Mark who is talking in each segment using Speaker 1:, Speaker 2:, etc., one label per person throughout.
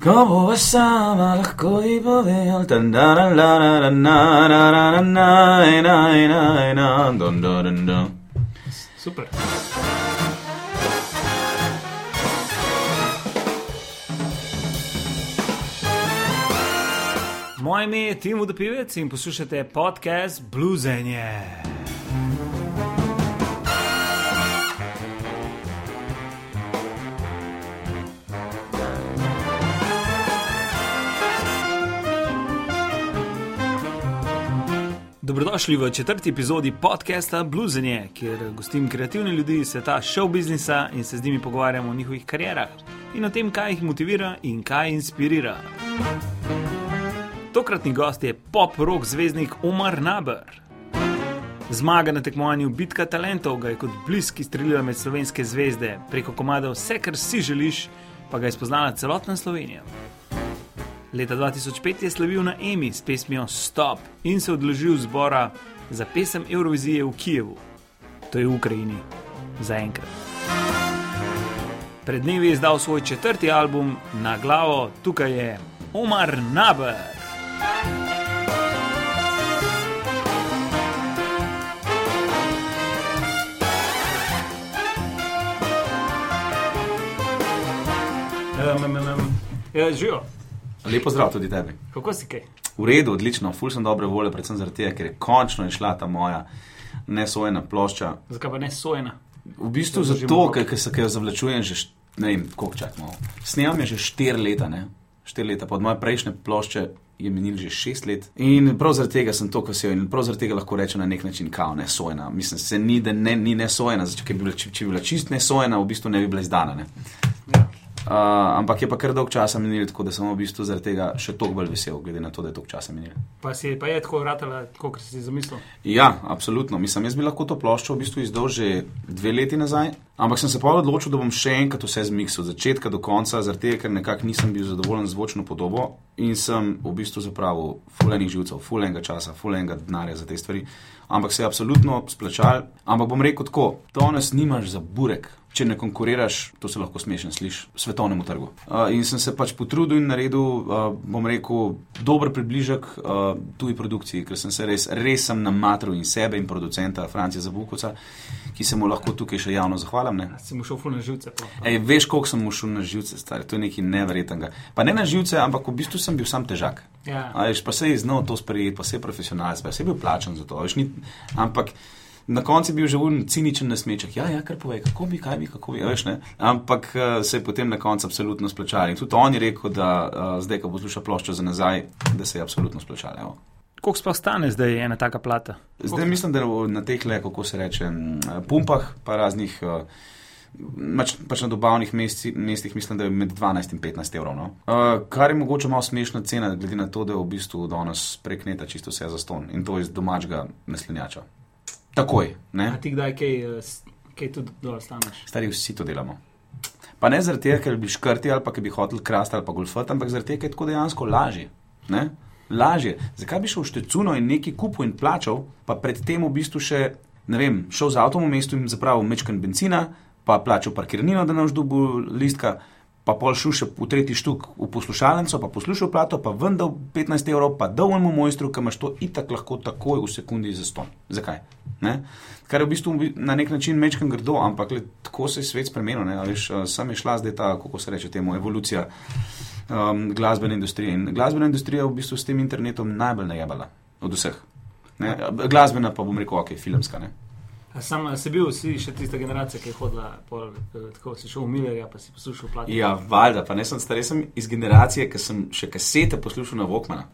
Speaker 1: Ko bova sama, lahko ji povem, tan da da da da da na da da da na ena ena ena don don don don.
Speaker 2: Super. Moje ime je Tim Vodopivec in poslušate podcast Bluzenje. Dobrodošli v četrti epizodi podcasta Bluesenje, kjer gostim kreativne ljudi iz sveta show biznisa in se z njimi pogovarjamo o njihovih karierah in o tem, kaj jih motivira in kaj inspirira. Tokratni gost je pop-rock zvezdnik Omar Naber. Zmaga na tekmovanju Bitka talentov ga je kot bliski strelila med slovenske zvezde, preko komada Vse, kar si želiš, pa ga je spoznala celotna Slovenija. Leta 2005 je slavil na Emi s pesmijo Stop in se odložil zbora za pesem Eurovizije v Kijevu, to je v Ukrajini, zaenkrat. Pred dnevi je izdal svoj četrti album na glavo, tukaj je Omar Naber. Um, um, um. Ja, živijo.
Speaker 1: Lepo zdrav tudi tebi.
Speaker 2: Kako si kaj?
Speaker 1: V redu, odlično, ful sem dobre volje, predvsem zaradi tega, ker je končno išla ta moja nesojena plošča.
Speaker 2: Zakaj pa ne sojena?
Speaker 1: V bistvu
Speaker 2: Da držimo
Speaker 1: zato, ker, se jo zavlačujem že, ne vem, koliko čakamo. Snemam je že štiri leta, ne? Štiri leta, pa od moje prejšnje plošče je minilo že šest let. In prav zaradi tega sem to, kar se jo in prav zaradi tega lahko rečem na nek način kao nesojena. Mislim, se ni, da ne, ni nesojena, zato, ker bi bila, če, če bi bila čist nesojena, v bistvu ne bi bila izdana. Ne?
Speaker 2: Ja.
Speaker 1: Uh, ampak je pa kar dolg časa minil, tako da sem v bistvu zaradi tega še toliko bolj vesel, glede na to, da je toliko časa minil.
Speaker 2: Pa, si, pa je tako vratala, kot si si zamislil.
Speaker 1: Ja, absolutno. Mislim, jaz bi lahko to ploščo v bistvu izdal že dve leti nazaj, ampak sem se pa odločil, da bom še enkrat vse zmiksal, od začetka do konca, zaradi tega, ker nekako nisem bil zadovoljen z zvočno podobo in sem v bistvu zapravil fulenih živcev, fulenega časa, fulenega denarja za te stvari. Ampak se je absolutno splačal. Ampak bom rekel tako, danes nimaš za burek. Če ne konkuriraš, to se lahko smešno sliši, svetovnemu trgu. Uh, in sem se pač potrudil in naredil, uh, bom rekel, dober približek uh, tuji produkciji, ker sem se res, res sem namatril in sebe in producenta Francija Zabukovca, ki se mu lahko tukaj še javno zahvalim. Ne?
Speaker 2: Si mu šel na živce. pa.
Speaker 1: Ej, veš, koliko sem mu šel na živce, stari, to je nekaj neverjetnega. Pa ne na živce, ampak v bistvu sem bil sam težak.
Speaker 2: Ja.
Speaker 1: A veš, pa se je znal to sprejeti, pa se je profesionalc, pa se je bil plačan za to. Veš, ni, ampak na koncu je bil že un ciničen nasmeček. Ja, ja, kar povej, kako bi, kaj bi, kako bi. Veš, ne? ampak uh, se je potem na koncu absolutno splačal. In tudi on je rekel, da uh, zdaj, ko posluša ploščo za nazaj, da se je absolutno splačal. Evo.
Speaker 2: Koliko sploh stane zdaj ena taka plata?
Speaker 1: Zdaj mislim, da na teh le, kako se reče, pumpah, pa raznih. Uh, Pač, pač na dobavnih mesti, mestih mislim, da je med 12 in 15 evrov. No? Uh, kar je mogoče malo smešna cena, glede na to, da je v bistvu danes prekneta čisto vse za ston in to iz domačega meslinjača. Takoj, ne?
Speaker 2: A ti kdaj kaj, eh, kaj tudi dol staneš?
Speaker 1: Stari vsi to delamo. Pa ne zaradi tega, ker bi škrti ali pa ker bi hotel krasti ali pa golfati, ampak zaradi tega, ker je tako dejansko lažje. Ne? Lažje. Zakaj bi šel v štecuno in neki kupil in plačal, pa predtem v bistvu še, ne vem, šel z avtom v mestu in zapravil mečken benzina, pa plačal parkirnino, da ne boš dobil listka, pa pol šel še v tretji štuk v poslušalnico, pa poslušal plato, pa vendar 15 evrov, pa dal enemu mojstru, ki imaš to itak lahko takoj v sekundi za ston. Zakaj? Ne? Kar je v bistvu na nek način mečken grdo, ampak le, tako se je svet spremenil. Veš, eh, sem je šla zdaj ta, kako se reče temu, evolucija um, glasbene industrije. In glasbena industrija je v bistvu s tem internetom najbolj najebala od vseh. Ne? Glasbena pa bom rekel, ok, filmska. Ne?
Speaker 2: A Sam si bil si še tista generacija, ki je hodila, pol, eh, tako si šel v Millerja, pa si poslušal plati.
Speaker 1: Ja, valjda, pa ne sem star, jaz sem iz generacije, ki sem še kasete poslušal na Vokmana.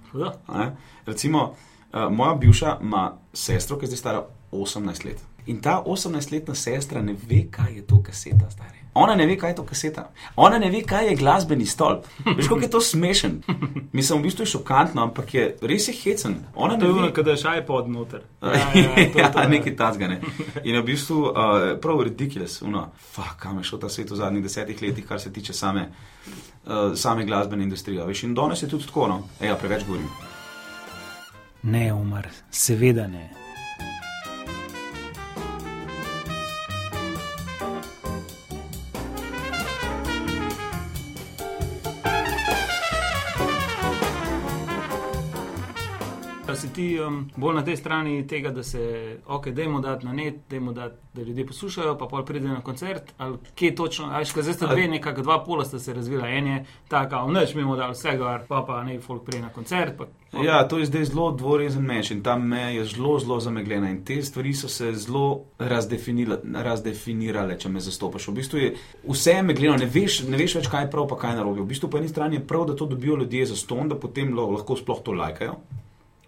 Speaker 1: Ne? Recimo, uh, moja bivša ima sestro, ki je zdaj stara 18 let. In ta 18-letna sestra ne ve, kaj je to kaseta, stari. Ona ne ve, kaj je to kaseta. Ona ne ve, kaj je glasbeni stolp. Veš, kako je to smešen. Mislim, v bistvu je šokantno, ampak je res je hecen. Ona
Speaker 2: To
Speaker 1: ne
Speaker 2: je
Speaker 1: ve,
Speaker 2: ono, kada je šaj pod noter.
Speaker 1: Ja, ja, ja, nekaj tazgane. In v bistvu uh, prav ridiculous, uno, fuck, kam je šel ta svet v zadnjih desetih letih, kar se tiče same, uh, same glasbene industrije. a Veš, in danes je tudi tako, no, Ej, ja, preveč govorim.
Speaker 2: Ne, Umar, seveda ne. Ti um, bolj na tej strani tega, da se, ok, dajmo dati na net, dajmo dati, da ljudje poslušajo, pa pol pride na koncert, ali kje točno, ajš, zdaj sta dve, nekako dva pola sta se razvila, en je taka, noč mimo dal vsega, pa pa ne, folk pride na koncert. Pa,
Speaker 1: Ja, to je zdaj zelo dvorezen meč in ta meja je zelo, zelo zamegljena. In te stvari so se zelo razdefinirale, če me zastopaš. V bistvu je vse je megljeno, ne veš, ne veš več, kaj je prav, pa kaj je narobe. V bistvu po eni strani je prav, da to dobijo ljudje za ston, da potem lahko sploh to lajkajo,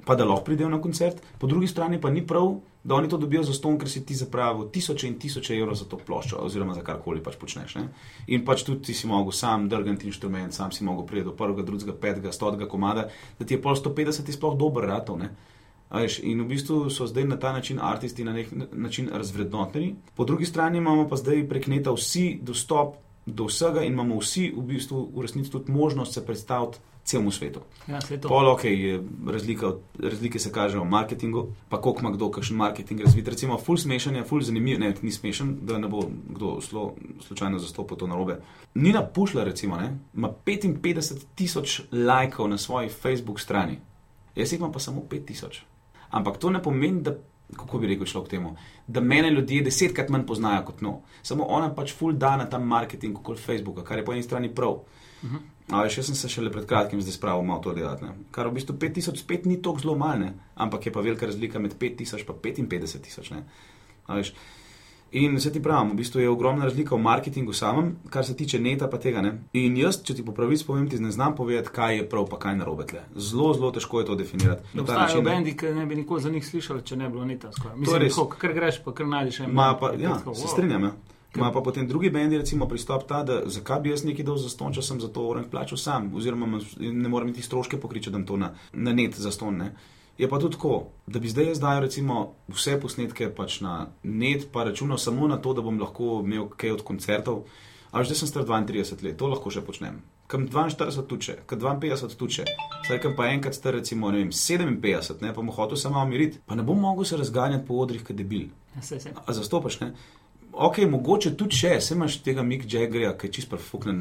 Speaker 1: pa da lahko pridejo na koncert. Po drugi strani pa ni prav, da oni to dobijo za ston, ker si ti zapravil tisoče in tisoče evrov za to ploščo, oziroma za karkoli pač počneš. Ne? In pač tudi ti si mogel sam drgati inštrument, sam si mogel priti do prvega, drugega, petega, stotega komada, da ti je pol 150 ti sploh dober ratov. Ne? Veš, in v bistvu so zdaj na ta način aristi na nek način razvrednoteni. Po drugi strani imamo pa zdaj prek neta vsi dostop do vsega in imamo vsi v bistvu v resnici tudi možnost se predstaviti celemu svetu.
Speaker 2: ja, se to.
Speaker 1: Pol, ok, je razlika, razlike se kažejo v marketingu, pa koliko ima kdo kakšen marketing razvit. Recimo, full smešen je, full zanimiv, ne, ni smešen, da ne bo kdo slo, slučajno zastopil to narobe. Nina Pušla, recimo, ne, ima 55 tisoč lajkov na svoji Facebook strani, jaz jih imam pa samo 5 tisoč. Ampak to ne pomeni, da. Kako bi rekel človek temu? Da mene ljudje desetkrat manj poznajo kot no. Samo ona pač full da na ta marketing, kot Facebooka, kar je po eni strani prav. A veš, jaz sem se šele pred kratkim zdaj spravil malo to delati. Ne? Kar v bistvu 5000 spet ni tako zelo malne, ampak je pa velika razlika med 5000 in 55000. In se ti pravim, v bistvu je ogromna razlika v marketingu samem, kar se tiče neta pa tega. Ne? In jaz, če ti po pravici povem, ti ne znam povedati, kaj je prav, pa kaj narobe tle. Zelo, zelo težko je to definirati. Na ta
Speaker 2: Obstajajo
Speaker 1: način, ne.
Speaker 2: bendi, ki ne bi nikoli za njih slišali, če ne bi bilo neta skoraj.
Speaker 1: To je
Speaker 2: Mislim,
Speaker 1: res.
Speaker 2: tako, kar greš, pa kar najdeš
Speaker 1: Ma pa,
Speaker 2: je
Speaker 1: ja, se strinjam. Ja. Ma pa potem drugi bendi, recimo, pristop ta, da zakaj bi jaz nekaj dal za ston, če sem za to orang plačal sam, oziroma ne morem niti stroške pokriti, če dam to na, na net za ston. Ne. Je pa tudi tako, da bi zdaj jaz dajal recimo vse posnetke pač na net, pa računal samo na to, da bom lahko imel kaj od koncertov. A že zdaj sem star 32 let, to lahko še počnem. Kam 42 tuče, kam 52 tuče, zdaj kam pa enkrat star recimo vem, 57, ne, pa mu hotel samo umiriti, pa ne bom mogel se razganjati po odrih, kot debil.
Speaker 2: Ja, saj, saj.
Speaker 1: A zastopaš, ne? Ok, mogoče tudi če, se imaš tega Mick Jaggerja, ki je čist prefuknen,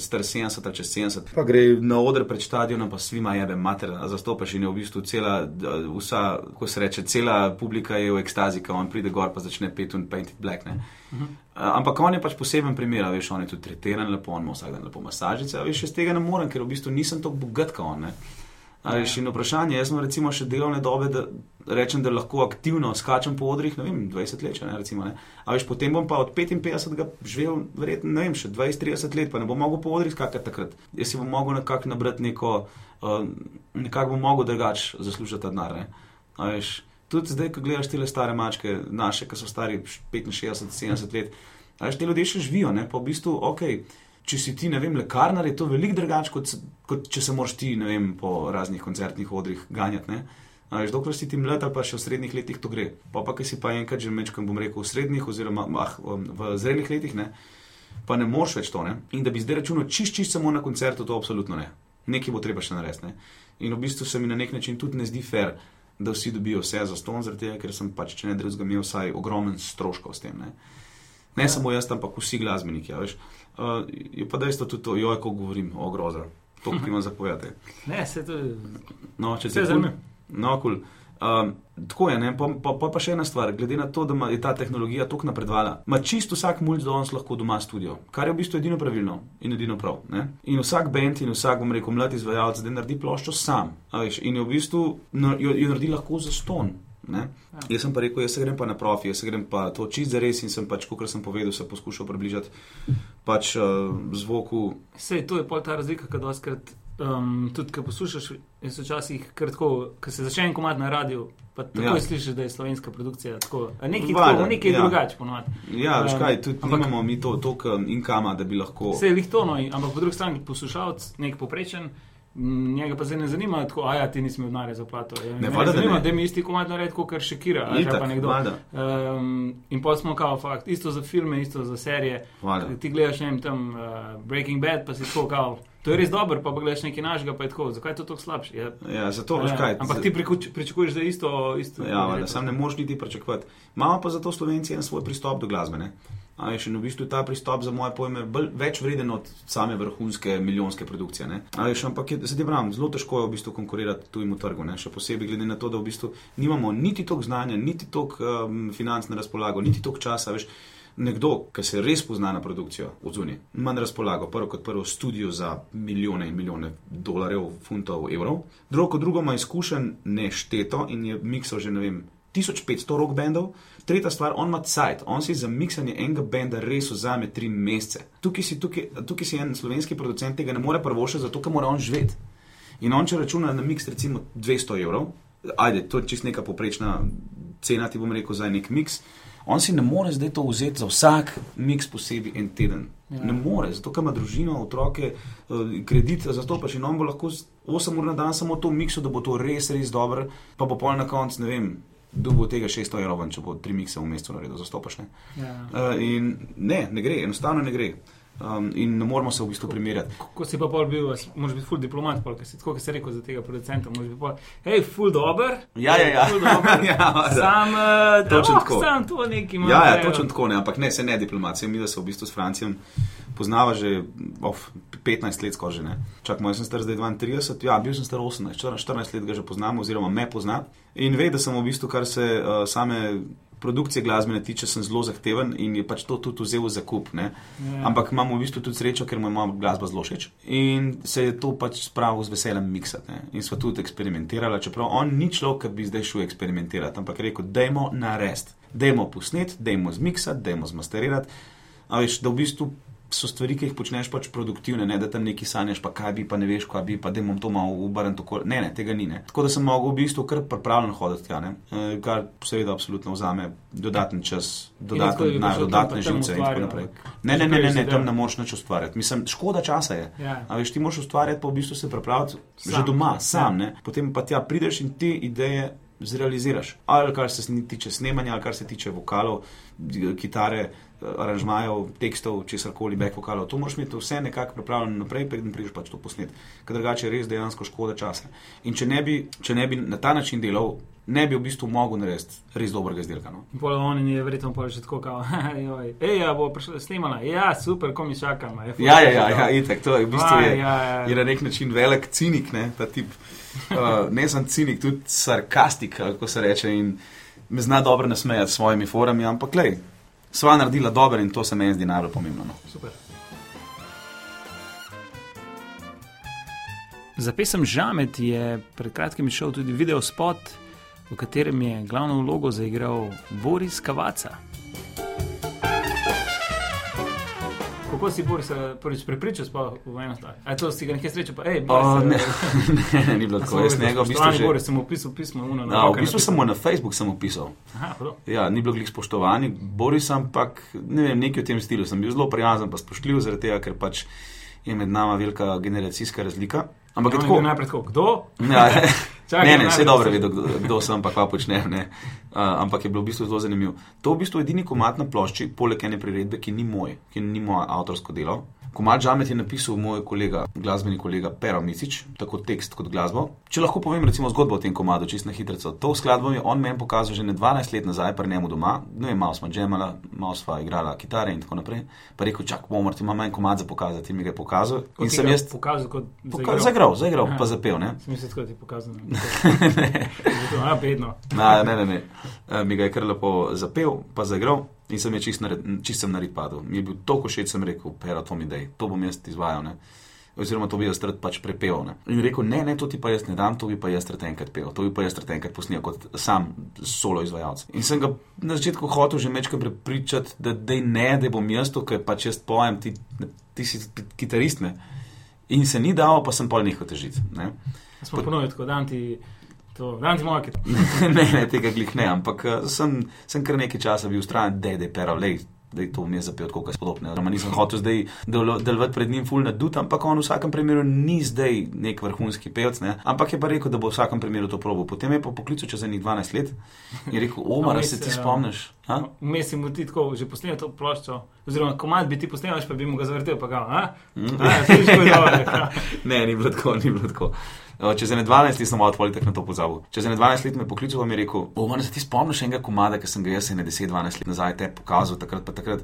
Speaker 1: star 70 ali čez 70, pa gre na oder pred stadionom, pa svima jebe mater, zastopaš in je v bistvu cela, vsa, kako se reče, cela publika je v ekstazi, ko on pride gor pa začne pet in painted black, ne. Uh, ampak on je pač poseben primer, veš, on je tudi tretiran lepo, on ima vsak dan lepo masažice, a veš, jaz tega ne morem, ker v bistvu nisem tako bogat kot on, ne. A veš, in vprašanje, jaz sem recimo še delovne dobe, da rečem, da lahko aktivno skačem po odrih, ne vem, 20 let, ne recimo. Ne. A veš, potem bom pa od 55 živel, verjetno, ne vem, še 20-30 let, pa ne bom mogel po odrih skakati takrat. Jaz si bom mogel nekako nabrati neko, uh, nekako bom mogel drugače zaslužiti ta denar. tudi zdaj, ko gledaš te stare mačke, naše, ki so stari 65-70 let, a veš, te ljudje še živijo, ne, pa v bistvu, ok. Če si ti, ne vem, lekarnar, je to veliko drugače, kot, kot če se moraš ti, ne vem, po raznih koncertnih odrih ganjati. Ne? Veš, dokler si ti mlad ali pa še v srednjih letih to gre. Pa pa, ki si pa enkrat že mečkam, bom rekel, v srednjih oziroma ah, v zrelih letih, ne? pa ne moreš več to. Ne? In da bi zdaj računal čist, čist samo na koncertu, to absolutno ne. Nekaj bo treba še narediti. ne. In v bistvu se mi na nek način tudi ne zdi fair, da vsi dobijo vse za ston, zaradi tega, ker sem pač, če ne drugega, imel vsaj ogromen stroškov s tem. Ne, ne ja. samo jaz, ampak vsi glasbeniki. a veš. Uh, je pa dejstvo tudi to, joj, ko govorim o grozu. To, ki imam zapovedati.
Speaker 2: Ne, se to je.
Speaker 1: No, če
Speaker 2: Vse
Speaker 1: ti
Speaker 2: zanimivo.
Speaker 1: No, kul. Cool. Um, tako je, ne? pa, pa, pa, še ena stvar. Glede na to, da ima- je ta tehnologija tako napredovala, ima čisto vsak mulj danes lahko doma studio, kar je v bistvu edino pravilno in edino prav. Ne? In vsak bend in vsak, bom rekel, mlad izvajalec, da naredi ploščo sam. a Veš, in je v bistvu no, jo, jo naredi lahko za ston. Ne?
Speaker 2: Ja.
Speaker 1: Jaz sem pa rekel, jaz se grem pa na profi, jaz se grem pa to čist za res in sem pač, kot sem povedal, se poskušal približati pač uh, zvoku.
Speaker 2: Sej, to je pol ta razlika, kad doskrat, um, tudi ko poslušaš, jaz včasih kratko, ko se začne en komad na radiju, pa takoj
Speaker 1: Ja.
Speaker 2: slišiš, da je slovenska produkcija tako. Nekaj,
Speaker 1: Valjda,
Speaker 2: tako, nekaj
Speaker 1: ja.
Speaker 2: drugače ponovadi.
Speaker 1: Ja,
Speaker 2: Um,
Speaker 1: kaj, tudi
Speaker 2: ampak-
Speaker 1: nimamo mi to toliko inkama, da bi lahko.
Speaker 2: Vse je lihto, no, in- ampak po drugi strani poslušalec, nek poprečen. Njega pa zdaj ne zanima, tako, a ja, ti nisi imel denarja za plato. Ja,
Speaker 1: Ne,
Speaker 2: me
Speaker 1: valjda, da
Speaker 2: zanima,
Speaker 1: ne.
Speaker 2: da mi isti komad naredi, kot kar Šekira,
Speaker 1: Itak.
Speaker 2: Um, in pa smo kao fakt, isto za filme, isto za serije.
Speaker 1: Valjda.
Speaker 2: Ti gledaš, ne vem, tam uh, Breaking Bad, pa si tako kao, To je res dobro, pa pogledaš nekaj našega, pa je tako. Zakaj je to tako slabše? Ja.
Speaker 1: Ja, zato, veš
Speaker 2: Ja,
Speaker 1: kaj.
Speaker 2: Ampak ti pričakuješ, da je isto. isto
Speaker 1: Ja, valjda, sam ne moreš niti pričakovati. Imamo pa zato Slovenci en svoj pristop do glasbe. Ne? A veš, in v bistvu je ta pristop za moje pojme bolj, več vreden od same vrhunske milijonske produkcije. ne. A Veš, ampak je, se ti pravim, zelo težko je v bistvu konkurirati tujemu trgu. Ne? Še posebej glede na to, da v bistvu nimamo niti toliko znanja, niti toliko um, financ na razpolago, niti toliko časa. Veš, Nekdo, ki se res pozna na produkcijo od zunaj, ima na razpolago prvo kot prvo studio za milijone in milijone dolarjev, funtov, evrov, drugo kot drugo ima izkušen nešteto in je miksal že ne vem 1500 rock bendov. Tretja stvar, on ima cajt, on si za miksanje enega benda res vzame tri mesece. Tukaj si, tukaj, tukaj si en slovenski producent tega ne more prvošati, zato ker mora on živeti. In on če računa na miks recimo 200 evrov, ajde, to je čist neka poprečna cena, ti bom rekel, za nek miks. On si ne more zdaj to vzeti za vsak miks posebej en teden.
Speaker 2: Ja.
Speaker 1: Ne more, zato ima družino, otroke, eh, kredit, zato pač in on bo lahko z 8 ur na dan samo to mikso, da bo to res, res dobro, pa bo pol na koncu, ne vem, dubo tega 600 evrov, ven, če bo tri mikse v mesecu naredil, zastopaš. Ne?
Speaker 2: Ja.
Speaker 1: Uh, in ne, ne gre, enostavno ne gre. Um, in ne moramo se v bistvu primerjati.
Speaker 2: Ko si pa pol bil, moraš biti full diplomat, pol, ker si tako, kot si rekel za tega producenta, moraš biti pol, hej, full dober.
Speaker 1: Ja, ja, ja.
Speaker 2: Ful dober.
Speaker 1: ja, da.
Speaker 2: Sam, uh,
Speaker 1: Točno
Speaker 2: oh,
Speaker 1: tako.
Speaker 2: sam to neki ima.
Speaker 1: Ja, ja, točno tako ne, ampak ne, se ne diplomacija. Mi, da se v bistvu s Francijem poznava že of, 15 let skoraj že ne. Čak, moj sem star zdaj 32, ja, bil sem star 18, 14 let ga že poznam, oziroma me pozna. In ve, da sem v bistvu, kar se uh, same produkcije glasbene tiče, sem zelo zahteven in je pač to tudi vzel za kup. Ne.
Speaker 2: Ja.
Speaker 1: Ampak imamo v bistvu tudi srečo, ker mu je moja glasba zelo všeč. In se je to pač spravil z veseljem miksati. Ne. In smo tudi eksperimentirali, čeprav on ni človek, ki bi zdaj šel eksperimentirati, ampak je rekel, dajmo narediti, dajmo posnet, dajmo zmiksati, dajmo zmasterirati. A veš, da v bistvu so stvari, ki jih počneš pač produktivne, ne da tam neki sanjaš, pa kaj bi, pa ne veš, kaj bi, pa da bom to malo ubarem tako. Ne, ne, tega ni. Ne. Tako da sem mogel v bistvu kar pripravljen hoditi tja, ne. E, kar seveda absolutno vzame dodaten čas, dodaten denar, dodatne živce in tako naprej. Ne, ne, ne, ne, ne,
Speaker 2: Ja.
Speaker 1: tam ne moreš nič ustvarjati. Mislim, škoda časa je.
Speaker 2: Ja.
Speaker 1: A veš, ti moraš ustvarjati, pa v bistvu se pripraviti
Speaker 2: Sam.
Speaker 1: že doma,
Speaker 2: Ja.
Speaker 1: sam, ne. Potem pa tja prideš in te ideje zrealiziraš. Ali kar se tiče snemanja, ali kar se tiče vokalov, kitare, eh, aranžmajev, tekstov, česar koli, back vokalov. To moraš imeti vse nekako pripravljeno naprej, preden prideš pač to posnet. Ker drugače je res dejansko škoda časa. In če ne bi, če ne bi na ta način delal, ne bi v bistvu mogel narediti res dobrega izdelka. No.
Speaker 2: In pol on je verjetno pol že tako, kao, joj, ej, ja, bo prišla snimala, ja, super, ko mi čakam. Je, ful,
Speaker 1: Ja, ja, ja, ja itek, to je v bistvu
Speaker 2: Aj,
Speaker 1: je,
Speaker 2: ja, ja.
Speaker 1: je na nek način velik cinik, ne, ta tip. Uh, ne sem cinik, tudi sarkastik, ali kako se reče, in me zna dobro nasmejati s svojimi forami, ampak lej, sva naredila dobro in to se meni zdi najbolj pomembno. No.
Speaker 2: Super. Za pesem Žamet je pred kratkim izšel tudi video spot, v katerem je glavno vlogo zaigral Boris Kavaca. Kako si Boris eh, prvič prepričal sploh v eno stvar? A to si ga nekaj srečal, pa hej, Boris.
Speaker 1: O,
Speaker 2: eh,
Speaker 1: ne, ne, ni bilo tako, jaz njega v bistvu že.
Speaker 2: Boris, sem mu pisal pismo, uno, na roke
Speaker 1: v bistvu sem mu na Facebook sem opisal.
Speaker 2: Aha, prav.
Speaker 1: Ja, ni bilo glih spoštovani, Boris, ampak ne vem, nekaj v tem stilu. Sem bil zelo prijazen, pa spoštljiv, zaradi tega, ker pač je med nama velika generacijska razlika. Ampak
Speaker 2: On je
Speaker 1: tako.
Speaker 2: najprej tako, kdo?
Speaker 1: Ja,
Speaker 2: Čakaj,
Speaker 1: ne, ne, vse dobro vedo, kdo, kdo sem, pa kaj počnem. ne. Uh, ampak je bilo v bistvu zelo zanimivo. To je v bistvu edini komat na plošči, poleg ene priredbe, ki ni moj, ki ni moje avtorsko delo. Komat Žamet je napisal moj kolega, glasbeni kolega Pero Micič, tako tekst kot glasbo. Če lahko povem recimo zgodbo o tem komadu, čist na hitro. To skladbo mi je on meni pokazal že ne 12 let nazaj, pri njemu doma. Ne vem, malo smo džemala, malo sva igrala kitare in tako naprej. Pa je rekel, čak, bomo, ti imam en komad za pokazati in mi ga je pokazal.
Speaker 2: Kot
Speaker 1: In sem jaz
Speaker 2: pokazal kot
Speaker 1: poka- zagral, zagral,
Speaker 2: Aha.
Speaker 1: pa zapel.
Speaker 2: Sem mislil, da ti je pokazal. ne. Zato, Ja, bedno.
Speaker 1: Na, ne, ne, ne. E, Mi ga je kar lepo zapel, pa zagral in sem je čist, nared, čist sem nared padel. Mi je bil toliko všeč, sem rekel, pero to mi dej, to bom jaz izvajal. Ne. Oziroma, to bi jaz rad pač prepel. Ne. In rekel, ne, ne, to ti pa jaz ne dam, to bi pa jaz rad enkrat pel, to bi pa jaz rad enkrat posnel kot sam solo izvajalec. In sem ga na začetku hotel že mečkaj prepričati, da dej ne, da bom jaz to, ker pač jaz pojem, ti, ti si kitarist. Ne. In se ni dal, pa sem pol nehal težiti. Ne.
Speaker 2: Smo ponovili tako, da ti to, da ti moja
Speaker 1: ne, ne, tega glih ne, ampak eh, sem, sem kar nekaj časa bil stran, da je pero, lej, da je to mi je zapel, kako je spodobno. Roma nisem hotel zdaj del- delovati pred njim full nadut, ampak on v vsakem primeru ni zdaj nek vrhunski pevc, ne? ampak je pa rekel, da bo v vsakem primeru to probo. Potem je pa poklical čez enih 12 let in je rekel, Omar,
Speaker 2: No,
Speaker 1: se ti
Speaker 2: ja.
Speaker 1: spomniš? A?
Speaker 2: Vmes si mu ti tako že posnel to ploščo, oziroma komad bi ti posnel, pa bi mu ga zavrtel, pa ga, a? A, je dobro, ja.
Speaker 1: Ne, ni bilo tako, ni bilo tako. O, Čez ene 12 let sem malo tvoj na to pozabil. Čez ene 12 let me poklical in mi rekel: O, se ti spomniš enega komada, ki sem ga jaz ene 10-12 let nazaj te pokazal, takrat pa takrat.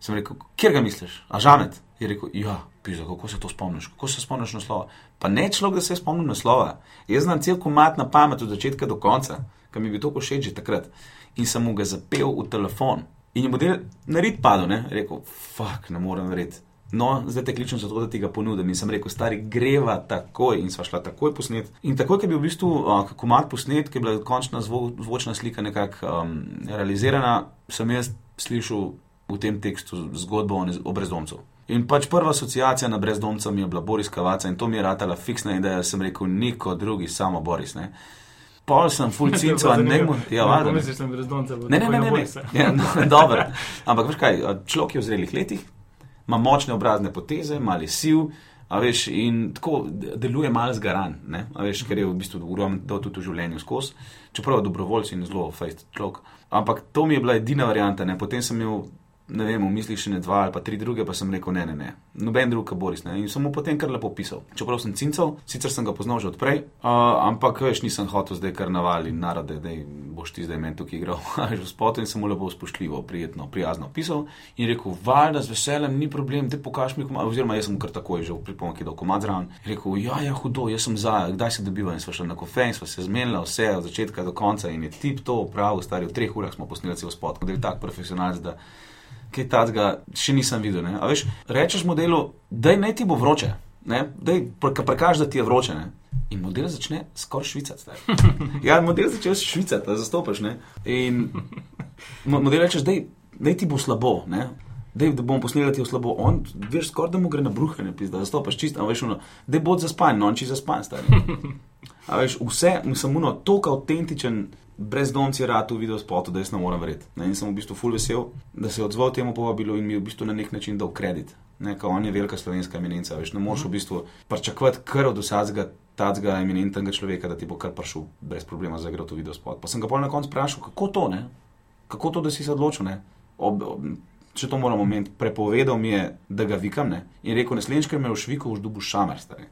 Speaker 1: Sem rekel, kjer ga misliš? A žamet? Je rekel, ja, pisa, kako se to spomniš, kako se spomniš naslova. Pa ne človek, da se je spomnil naslova. Jaz znam cel komat na pamet od začetka do konca, ki mi je bil to všeč že takrat. In sem mu ga zapel v telefon. In je model na rit padel, ne? rekel, fuck, ne morem verjeti. No, zdaj te kličem zato, da ti ga ponudim. In sem rekel, stari, greva takoj. In sva šla takoj posnet. In takoj, ko je bil v bistvu uh, komat posnet, ki je bila končna zvo, zvočna slika nekako um, realizirana, sem jaz slišal v tem tekstu zgodbo o, o brezdomcu. In pač prva asociacija na brezdomca mi je bila Boris Kavaca in to mi je ratala fiksna ideja, sem rekel, niko drugi, samo Boris. Ne? Pol sem full cinco, a ne mu. Ja,
Speaker 2: ne,
Speaker 1: valjda, ne.
Speaker 2: da
Speaker 1: Ne, ne, ne, ne. Ja, no, dobro. Ampak veš kaj, človek je v zrelih letih, ima močne obrazne poteze, mali siv, a veš, in tako de- deluje mal zgaran, ne, a veš, ker je v bistvu urojen to tudi v življenju skozi, čeprav je dobrovoljci in zelo fejst človek. Ampak to mi je bila edina varianta, ne, potem sem imel. Ne vem, v mislih še ne dva ali pa tri druge, pa sem rekel: ne, ne, ne, noben drug, kot Boris. Ne. In sem mu potem kar lepo pisal. Čeprav sem cincal, sicer sem ga poznal že odprej, uh, ampak veš, nisem hotel zdaj kar navali narode, da boš ti zdaj meni tukaj igral. A veš, v spotu in sem mu lepo spoštljivo, prijetno, prijazno pisal in rekel: valjda z veseljem, ni problem, te pokaž mi komad. Oziroma, jaz sem kar takoj že v pripomoki dal komad zraven. Rekel: ja, ja, hudo, jaz sem za, kdaj se dobiva in sva šla na kofe in sva se zmenila vse od začetka do konca in je tip to prav, stari v treh urah smo posneli cel spot, da je tak profesionalc. Kaj tacga še nisem videl. Ne? A Veš, rečeš modelu, da naj ti bo vroče, da prekaž, da ti je vroče. Ne? In model začne skoraj švicati. stari. Ja, model začne švicati, da zastopiš. Ne? In mo- model rečeš, da ti bo slabo. Ne? Dej, da bom posnel, da ti je slabo. On, veš, skoraj da mu gre na bruhanje, da zastopiš čisto, a veš, ono, da bo zaspan, no, on či zaspan, stari. A veš, vse, sem uno, tako avtentičen, brezdomci rad v video spotu, da jaz ne morem verjeti. In sem v bistvu full vesel, da se je odzval temu povabilu in mi je v bistvu na nek način dal kredit. Ne, on je velika slovenska eminenca, veš, ne moreš v bistvu pričakovati kar od vsakega tacga eminentnega človeka, da ti bo kar prišel brez problema za igro v video spot. Pa sem ga pol na koncu vprašal, kako to, ne? Kako to, da si se odločil, ne? Ob, ob, če to moramo omeniti, prepovedal mi je, da ga vikam, ne? In rekel, naslednjič, ker me v šviku už dubu šamer, stari.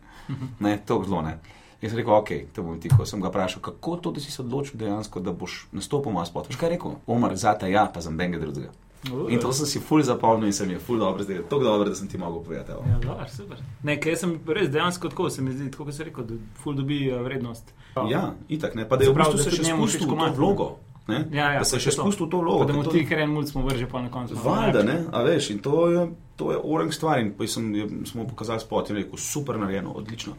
Speaker 1: Ne, to zelo ne. Jaz sem rekel, ok, to bom tiho. Sem ga vprašal, kako to, da si se odločil dejansko, da boš nastopil v spot. Veš kaj rekel? Omar, zate ja, pa za benga drugega. In to sem si ful zapomnil in se mi je ful dobro zdelo. Tako dobro, da sem ti mogel povedati. evo.
Speaker 2: Ja, dobar, super. Ne, kaj sem res dejansko tako, se mi zdi, tako kot si rekel, da ful dobi eh, vrednost.
Speaker 1: Ja, itak ne. Pa da je
Speaker 2: Se
Speaker 1: v bistvu se še spustil v to vlogo. Ne?
Speaker 2: Ja, ja,
Speaker 1: da se še spustil v to vlogo.
Speaker 2: Da mu ti kar en mulj smo vrže pa na koncu.
Speaker 1: Valjda, ne, a veš, in to je, to je orang stvar. In sem, je- smo pokazali spot in rekel, super narejeno, odlično.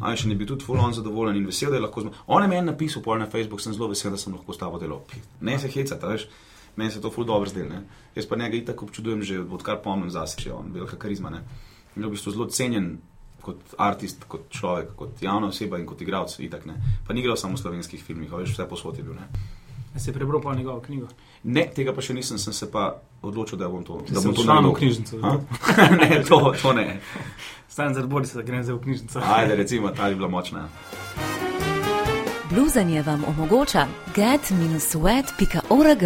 Speaker 1: A še ne bi tudi fulon zadovoljen in vesel, da je lahko z mano. On je meni napisal pol na Facebook, sem zelo vesel, da sem lahko s tabo delal. Ne se hecati, a veš, meni se to ful dobro zdelo. Jaz pa njega itak občudujem že odkar pomnim zase, če je on velika karizma. Ne. In je v bistvu zelo cenjen kot artist, kot človek, kot javna oseba in kot igralec. Itak, ne. pa ni igral samo v slovenskih filmih, veš, vse posod je bil. Ne.
Speaker 2: Si prebral pa njegovo knjigo.
Speaker 1: Ne, tega pa še nisem, sem se pa odločil, da bom to, da
Speaker 2: Se
Speaker 1: bom to
Speaker 2: v
Speaker 1: naredil.
Speaker 2: knjižnico.
Speaker 1: A? ne, to, to ne.
Speaker 2: Stan za Borisa, grem zdaj v knjižnico.
Speaker 1: Ajde, recimo, ta bi bila močna.
Speaker 3: Bluzanje vam omogoča get-sweat.org.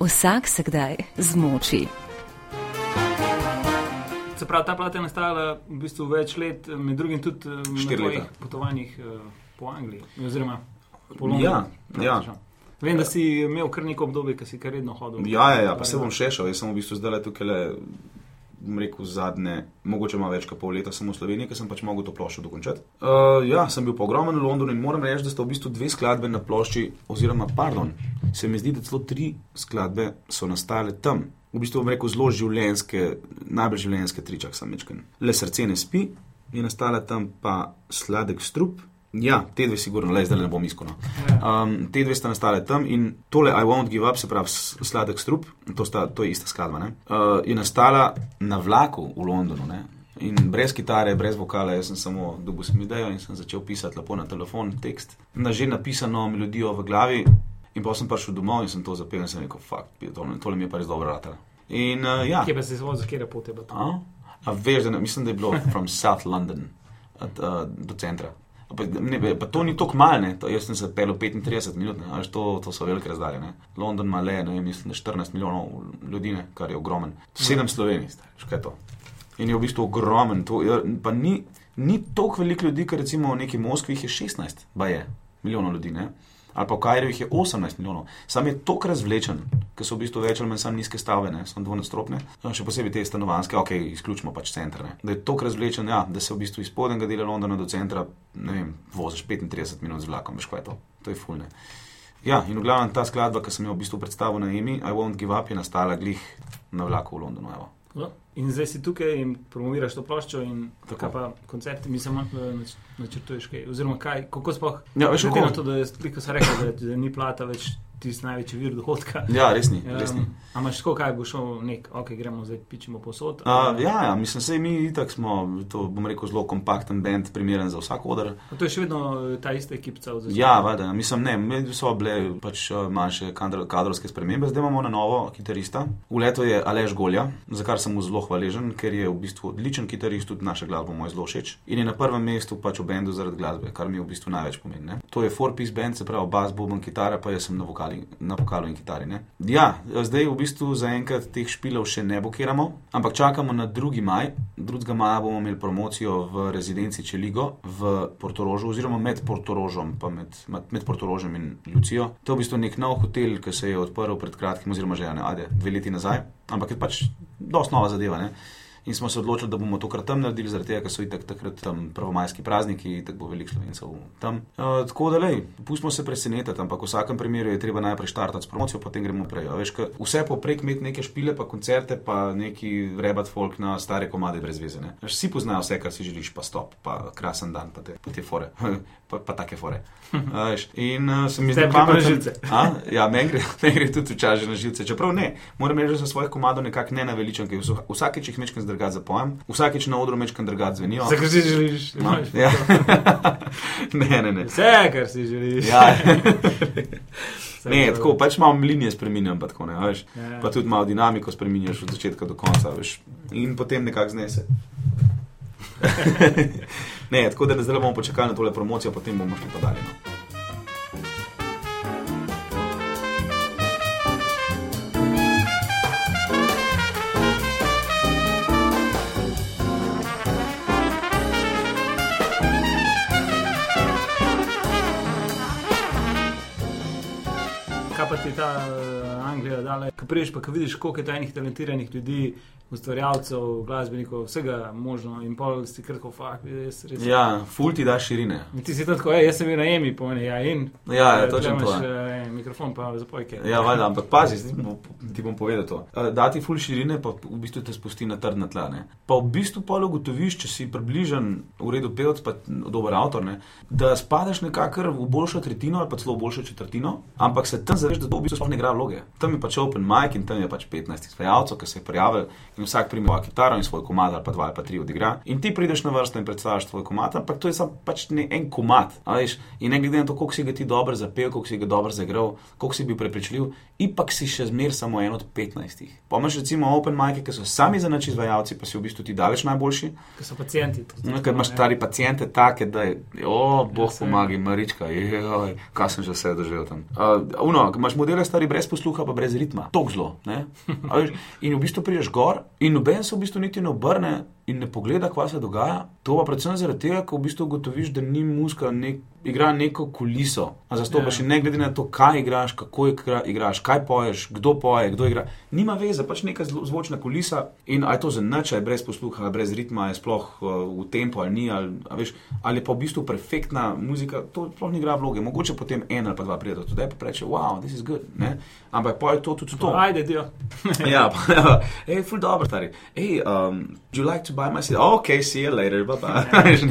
Speaker 3: Vsak se kdaj zmoči.
Speaker 2: Se pravi, ta plata je nastala v bistvu več let, med drugim tudi eh, na tvojih
Speaker 1: leta.
Speaker 2: potovanjih eh, po Angliji. Oziroma po Londonu.
Speaker 1: Ja, ja.
Speaker 2: Vem, da si imel kar neko obdobje, ki si kar redno hodil.
Speaker 1: Ja, ja, ja, pa se bom še šel. Jaz sem v bistvu zdaj le tukaj, le, bom rekel, zadnje, mogoče malo več kot pol leta sem v Sloveniji, ker sem pač mogel to ploščo dokončati. Uh, ja, sem bil pa ogromen v Londonu in moram reči, da sta v bistvu dve skladbe na plošči, oziroma, pardon, se mi zdi, da celo tri skladbe so nastale tam. V bistvu bom rekel zelo življenjske, najbolj življenjske tričak sem večkrat. Le srce ne spi, je nastala tam pa sladek strup. Ja, te dve, sigurno, le zdaj ne bom iskal. no. Um, te dve sta nastale tam in tole I won't give up, se pravi sladek strup, to, sta, to je ista skladba, ne, uh, je nastala na vlaku v Londonu. Ne. In brez kitare, brez vokala, jaz sem samo dobil sem idejo in sem začel pisati lepo na telefon tekst, na že napisano melodijo v glavi. In pa sem prišel domov in sem to zapel in sem rekel, fakt, tole, tole mi je pa res dobro ratalo. In uh, ja,
Speaker 2: Kje pa si zvozil, kje je pot je bilo?
Speaker 1: a, a veš, da ne, mislim, da je bilo from South London at, uh, do centra. Pa, ne, pa to ni tako malo, jaz sem se pel 35 minut, ne. to, to so velike razdalje. Ne. London ima le, ne mislim, da 14 milijonov ljudi, ne, kar je ogromen. Sedem Slovenij, stari, kaj je to. In je v bistvu ogromen. To, je, pa ni, ni toliko veliko ljudi, ker recimo v neki Moskvi jih je 16, pa je milijonov ljudi, ne. Ali pa v Kajru jih je 18 milijonov. Sam je tok razvlečen, ker so v bistvu več ali manj samo nizke stavbe, ne, so dvonadstropne. No, Še posebej te stanovanske, ok, izključimo pač center. Ne. Da je tok razvlečen, ja, da se v bistvu iz spodnjega dela Londona do centra, ne vem, voziš 35 minut z vlakom, veš kaj je to. To je fulne. Ja, in v glavnem ta skladba, ki sem jo v bistvu predstavil na Emi, I Won't Give Up, je nastala glih na vlaku v Londonu. Evo.
Speaker 2: No, In zdaj si tukaj in promoviraš to ploščo, in
Speaker 1: Tako.
Speaker 2: kaj pa koncerti, mislim, eh, nač- načrtuješ kaj. Oziroma, kaj, kako sploh.
Speaker 1: Ja, veš,
Speaker 2: glede
Speaker 1: kako?
Speaker 2: na to, da je, kot sem rekel, da, da ni plata več tisti največji vir dohodka.
Speaker 1: Ja, res ni. Res ni.
Speaker 2: Um, a imaš tako, kaj bo šel nek, ok, gremo zdaj pičimo posod.
Speaker 1: Uh, ja, ja, mislim, sej mi itak smo, to bom rekel, zelo kompakten band, primeren za vsak odr.
Speaker 2: A to je še vedno eh, ta ista ekipa od začetka.
Speaker 1: Ja, valjda, mislim, ne, med so bile pač eh, manjše kadr- kadrovske spremembe, zdaj imamo na novo kitarista. V leto je Aleš Golja, za kar sem mu zelo hvaležen, ker je v bistvu odličen kitarist, tudi naša glasba mu je zelo všeč. In je na prvem mestu pač v bendu zaradi glasbe, kar mi v bistvu največ pomeni. Ne. To je four-piece band, se pravi bas, boben, kitara, pa jaz sem na, vokali, na vokalu in kitari. Ne. Ja, zdaj v bistvu zaenkrat teh špilov še ne blokiramo, ampak čakamo na 2. maj. 2. maja bomo imeli promocijo v rezidenci Čeligo v Portorožu, oziroma med Portorožom, pa med, med, med Portorožem in Lucijo. To je v bistvu nek nov hotel, ki se je odprl pred kratkim, oziroma že ne, ajde, dve leti nazaj, ampak je pač dosti nova zadeva. Ne? In smo se odločili, da bomo tokrat tam naredili, zaradi tega, ker so itak takrat tam prvomajski prazniki, tako bo veliko slovencev tam. Uh, tako da, lej, pustimo se presenetiti, ampak v vsakem primeru je treba najprej štartati s promocijo, potem gremo prej. Veš, vse poprek imeti neke špile, pa koncerte, pa neki rebat folk na stare komade brez veze. ne. Veš, Vsi poznajo vse, kar si želiš, pa stop, pa krasen dan, pa te, pa te fore, pa, pa take fore. Veš, in uh, se mi zdi
Speaker 2: na
Speaker 1: pametno.
Speaker 2: živce.
Speaker 1: A? Ja, meni gre, men gre tudi včasih na živce. Čeprav ne, moram reči, da sem svojih komadov nekako ne naveličen, ker vsa- vsakič jih mečkam zdrgat za pojem, vsakič na odru mečkam zdrgat zvenijo.
Speaker 2: Vse, kar si želiš.
Speaker 1: No, ja. ne, ne, ne.
Speaker 2: Vse, kar si želiš.
Speaker 1: Ja. Ne, tako pač malo linije spremenjam, pa, tako, ne, veš.
Speaker 2: Ja.
Speaker 1: pa tudi malo dinamiko spremenjaš od začetka do konca, veš. in potem nekako znese. ne, tako da zdaj bomo počakali na tole promocijo, potem bomo šli pa dalje. No.
Speaker 2: Ko priješ pa, ko vidiš, koliko je ta enih talentiranih ljudi, ustvarjalcev, glasbenikov, vsega možno in pol si krko, fakt, res, res.
Speaker 1: Ja, ful ti da širine.
Speaker 2: In ti si tam tako, "Ej, jaz sem bil na Emi, pomeni, ja, in.
Speaker 1: Ja, ja točno
Speaker 2: tukaj
Speaker 1: to.
Speaker 2: imaš, mikrofon pa zapojke.
Speaker 1: Ja, valjda, ampak pazi, ti bom, ti bom povedal to. Eh, Dati ful širine, pa v bistvu te spusti na trdna tla. Ne? Pa v bistvu pa ugotoviš, če si približen, v redu pevc, pa dober avtor, ne? da spadaš nekako v boljšo tretjino ali pa celo v boljšo četrtino, ampak se tam zaveš, da to v bistvu sploh ne igra vloge. Tam je pač open mic in tam je pač 15 izvajalcev, ki se je prijavil in vsak prime svojo kitaro in svoj komad ali pa dva ali pa tri odigra. In ti prideš na vrsto in predstaviš svoj komad, ampak to je samo pač ne, en komad. veš. In ne glede na to, koliko si ga ti dobro zapel, koliko si ga dobro zaigral, koliko si bil prepričljiv, ipak si še zmer samo en od 15. Pa imaš recimo open mic, ki so sami za noč izvajalci, pa si v bistvu ti daleč najboljši.
Speaker 2: Ker so pacijenti.
Speaker 1: No, ker imaš stari pacijente take, da je, o, boh
Speaker 2: Ja,
Speaker 1: pomagaj, marička, joj, kaj sem že vse doživel tam. Uh, uno, imaš modele stari brez posluha, pa brez ritma, ne. A veš, In v bistvu priješ gor in noben se v bistvu niti ne obrne in ne pogleda, kaj se dogaja. To pa predvsem zaradi tega, ker v bistvu ugotoviš, da ni muska, nek, igra neko kuliso. A zastopaš
Speaker 2: Ja.
Speaker 1: in ne glede na to, kaj igraš, kako igra, igraš, kaj poješ, kdo poje, kdo igra. Nima veze, pač neka zvočna kulisa in a je to za nič, a je brez posluha, a je brez ritma, je sploh uh, v tempo ali ni, ali, veš, ali je pa v bistvu perfektna muzika, to sploh ni igra vloge. Mogoče potem en ali pa dva prijeta tudi pa reče, wow, this is good, ne? ampak pa je to tudi to.
Speaker 2: Ajde, dio.
Speaker 1: ja, pa, hej, ful dobro, stari. Hey, um, do you like to buy my seat. Ok, see you later, bye bye.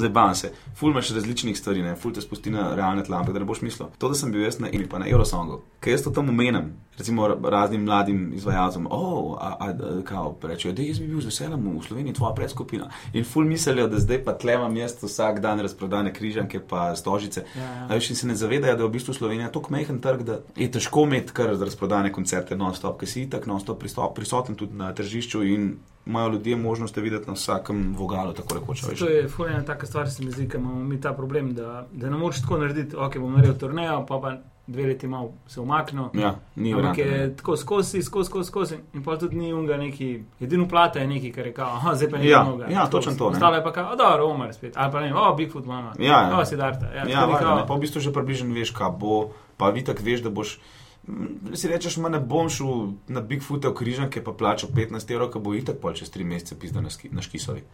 Speaker 1: Ne, bam se. Ful imaš različnih stvari, ne, ful te spusti na realne tla, ampak da ne boš mislil. To, da sem bil jaz na imi, pa na Eurosongu, ker jaz to tam omenem, recimo ra- raznim mladim izvajalcem, oh, a, a, a kao, rečejo, da jaz bi bil z veseljem v Sloveniji, tvoja predskupina. In ful mislijo, da zdaj pa tle imam jaz vsak dan razprodane križanke pa stožice.
Speaker 2: Ja, ja.
Speaker 1: A veš, in se ne zavedajo, da je v bistvu Slovenija tako majhen trg, da je težko imeti kar razprodane koncerte non-stop, ker si itak non-stop prisoten tudi na tržišču in imajo ljudje možnost videti na vsakem vogalu, tako rekoč.
Speaker 2: To je fulena taka stvar, se mi zdi, ker imamo mi ta problem, da, da ne moreš tako narediti, ok, bom naredil turnejo, pa pa dve leti malo se umaknil.
Speaker 1: Ja, ni
Speaker 2: Ampak
Speaker 1: variante, ne.
Speaker 2: je tako skozi, skozi, skozi, skozi. In pa tudi ni unga neki, edino plata je neki, kar je kao, aha, zdaj pa ni
Speaker 1: Ja,
Speaker 2: mnoga.
Speaker 1: ja, točno to.
Speaker 2: Ostalo je pa kao, dobro, Omar spet, ali pa ne, o, Bigfoot mama,
Speaker 1: Ja, ja.
Speaker 2: o, Sidarta. Ja,
Speaker 1: Ja,
Speaker 2: tako ni
Speaker 1: valjda,
Speaker 2: kao-
Speaker 1: ne, pa v bistvu že približno veš, kaj bo, pa vi tako veš, da boš. Si rečeš, ma ne bom šel na Bigfoot v križanke, pa plačal 15 evrov, ki bo itak pol čez 3 mesece pizda na, ski, na škisovi.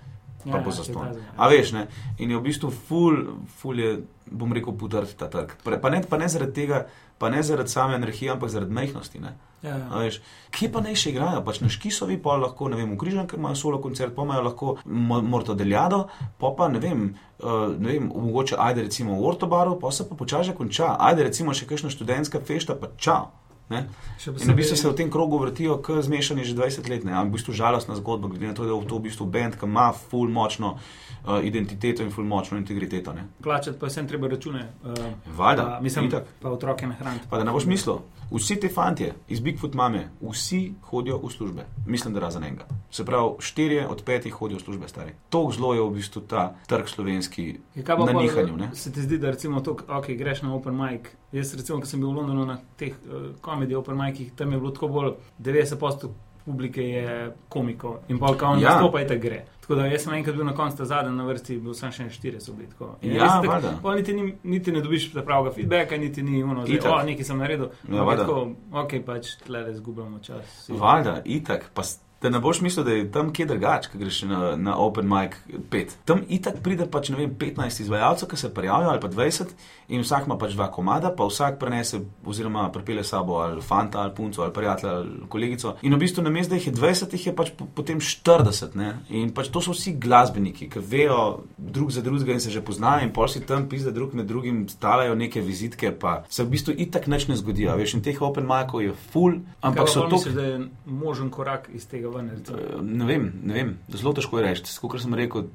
Speaker 1: Pa
Speaker 2: Ja,
Speaker 1: bo
Speaker 2: ja,
Speaker 1: zaston.
Speaker 2: ta-
Speaker 1: A veš, ne? In je v bistvu ful, ful je, bom rekel, podrt ta trg. Pa ne, pa ne zaradi tega, pa ne zaradi same energije, ampak zaradi majhnosti. Ne?
Speaker 2: Ja, ja.
Speaker 1: Veš, kje pa naj še igrajo? Pač na Škisovi, pa lahko, ne vem, v Križanki imajo solo koncert, pa imajo lahko Mo- Morto Deljado, pa pa ne vem, uh, ne vem, mogoče ajde recimo v Ortobaru, pa se pa počasi konča. Ajde recimo še kakšna študentska fešta, pa čau. Ne?
Speaker 2: Še
Speaker 1: In v bistvu
Speaker 2: posebej-
Speaker 1: se v tem krogu vrtijo, k zmešani že 20 let, ampak v bistvu žalostna zgodba, glede na to, da je to v bistvu bend, ki ima full močno uh, identiteto in full močno integriteto. Ne?
Speaker 2: Plačati pa vsem treba račune. Uh,
Speaker 1: Valjda,
Speaker 2: mislim,
Speaker 1: itak.
Speaker 2: pa otroke nahraniti.
Speaker 1: Pa da ne boš mislil, vsi ti fantje iz Bigfoot mame, vsi hodijo v službe. Mislim, da razen enega. Se pravi, štirje od petih hodijo v službe, stari. To zelo je v bistvu ta trg slovenski na nihanju.
Speaker 2: Se ti zdi, da recimo to, ok, greš na Open Mic. Jaz recimo, ko sem bil v Londonu na teh uh, komedi Open Micih, tam je bilo tako bolj 90% publike je komiko in pa kao
Speaker 1: Ja.
Speaker 2: nastopa in tako gre. Tako da jaz sem enkrat bil na koncu ta zadnji na vrsti, bil sem še štiri so bili tako. In
Speaker 1: Ja, valjda.
Speaker 2: pol niti, ni, niti ne dobiš pravega feedbacka, niti ni ono,
Speaker 1: Itak.
Speaker 2: o, nekaj sem naredil.
Speaker 1: Ja,
Speaker 2: je tako, ok, pač tle izgubljamo čas.
Speaker 1: Valjda, itak. Pa da ne boš mislil, da je tam kje drugače, ko greš na, na Open Mic 5. Tam itak pride pač vem, 15 izvajalcev, ki se prijavijo, ali pa 20, in vsak ima pač dva komada, pa vsak prenese, oziroma pripelje sabo ali fanta, ali punco, ali prijatelja, ali kolegico. In v bistvu na mestu, da jih je 20, jih je pač po, potem 40. Ne? In pač to so vsi glasbeniki, ki vejo drug za drugega in se že poznajo, in pol si tam pizde drug med drugim stalajo neke vizitke, pa se v bistvu itak nič ne zgodi. a Veš, in teh Open Micov je full, ampak so to.
Speaker 2: Misliš, da je možen korak iz tega ven?
Speaker 1: Eh, Ne vem, ne vem, zelo težko je reči. Kot sem rekel,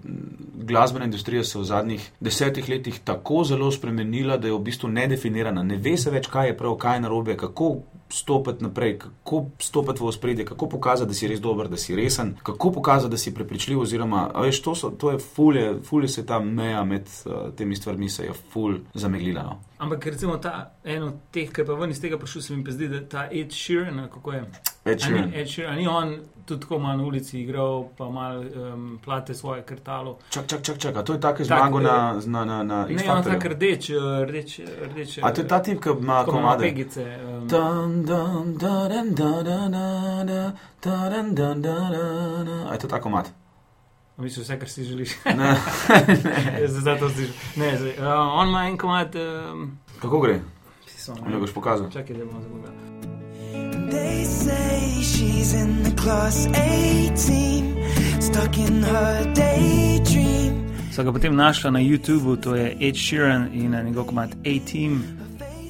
Speaker 1: glasbena industrija se v zadnjih desetih letih tako zelo spremenila, da je v bistvu nedefinirana. Ne ve se več, kaj je prav, kaj je narobe, kako stopiti naprej, kako stopiti v ospredje, kako pokazati, da si res dober, da si resen, kako pokazati, da si prepričljiv. Oziroma, veš, to, so, to je fulje, fulje se ta meja med uh, temi stvarmi se je ful zameglila. No.
Speaker 2: Ampak recimo ta en od teh, ki je pa ven iz tega prišel, se mi pa zdi, da ta Ed Sheeran, kako je.
Speaker 1: Ed
Speaker 2: A
Speaker 1: Sheeran.
Speaker 2: Ni, Ed Sheeran, a ni on tudi tako malo na ulici igral, pa malo um, plate svoje krtalo.
Speaker 1: Čak, čak, čak, čak, a to je tako
Speaker 2: Tak,
Speaker 1: zmago
Speaker 2: eh,
Speaker 1: na, na, na, na
Speaker 2: Ne, on
Speaker 1: X-Factorju?
Speaker 2: tak rdeč, eh, rdeč, rdeč.
Speaker 1: A to je ta tip, ki ima
Speaker 2: ko ima
Speaker 1: komade?
Speaker 2: pegice. Um,
Speaker 1: Dun, dun, dun, dun, dun, dun, dun, dun, dun, dun, dun, dun. A je to tako mat?
Speaker 2: Misliš vse, kar si želiš.
Speaker 1: Ne.
Speaker 2: Jaz zdaj to. Ne, zdaj, uh, on ima en komat. Um,
Speaker 1: Kako gre?
Speaker 2: si samo-
Speaker 1: Mi boš pokazal.
Speaker 2: Čakaj, da bomo zagubili.
Speaker 4: They say she's in the class 18, stuck in her daydream.
Speaker 2: So ga potem našla na YouTubu, to je Ed Sheeran in eh, njegov komat A-Team,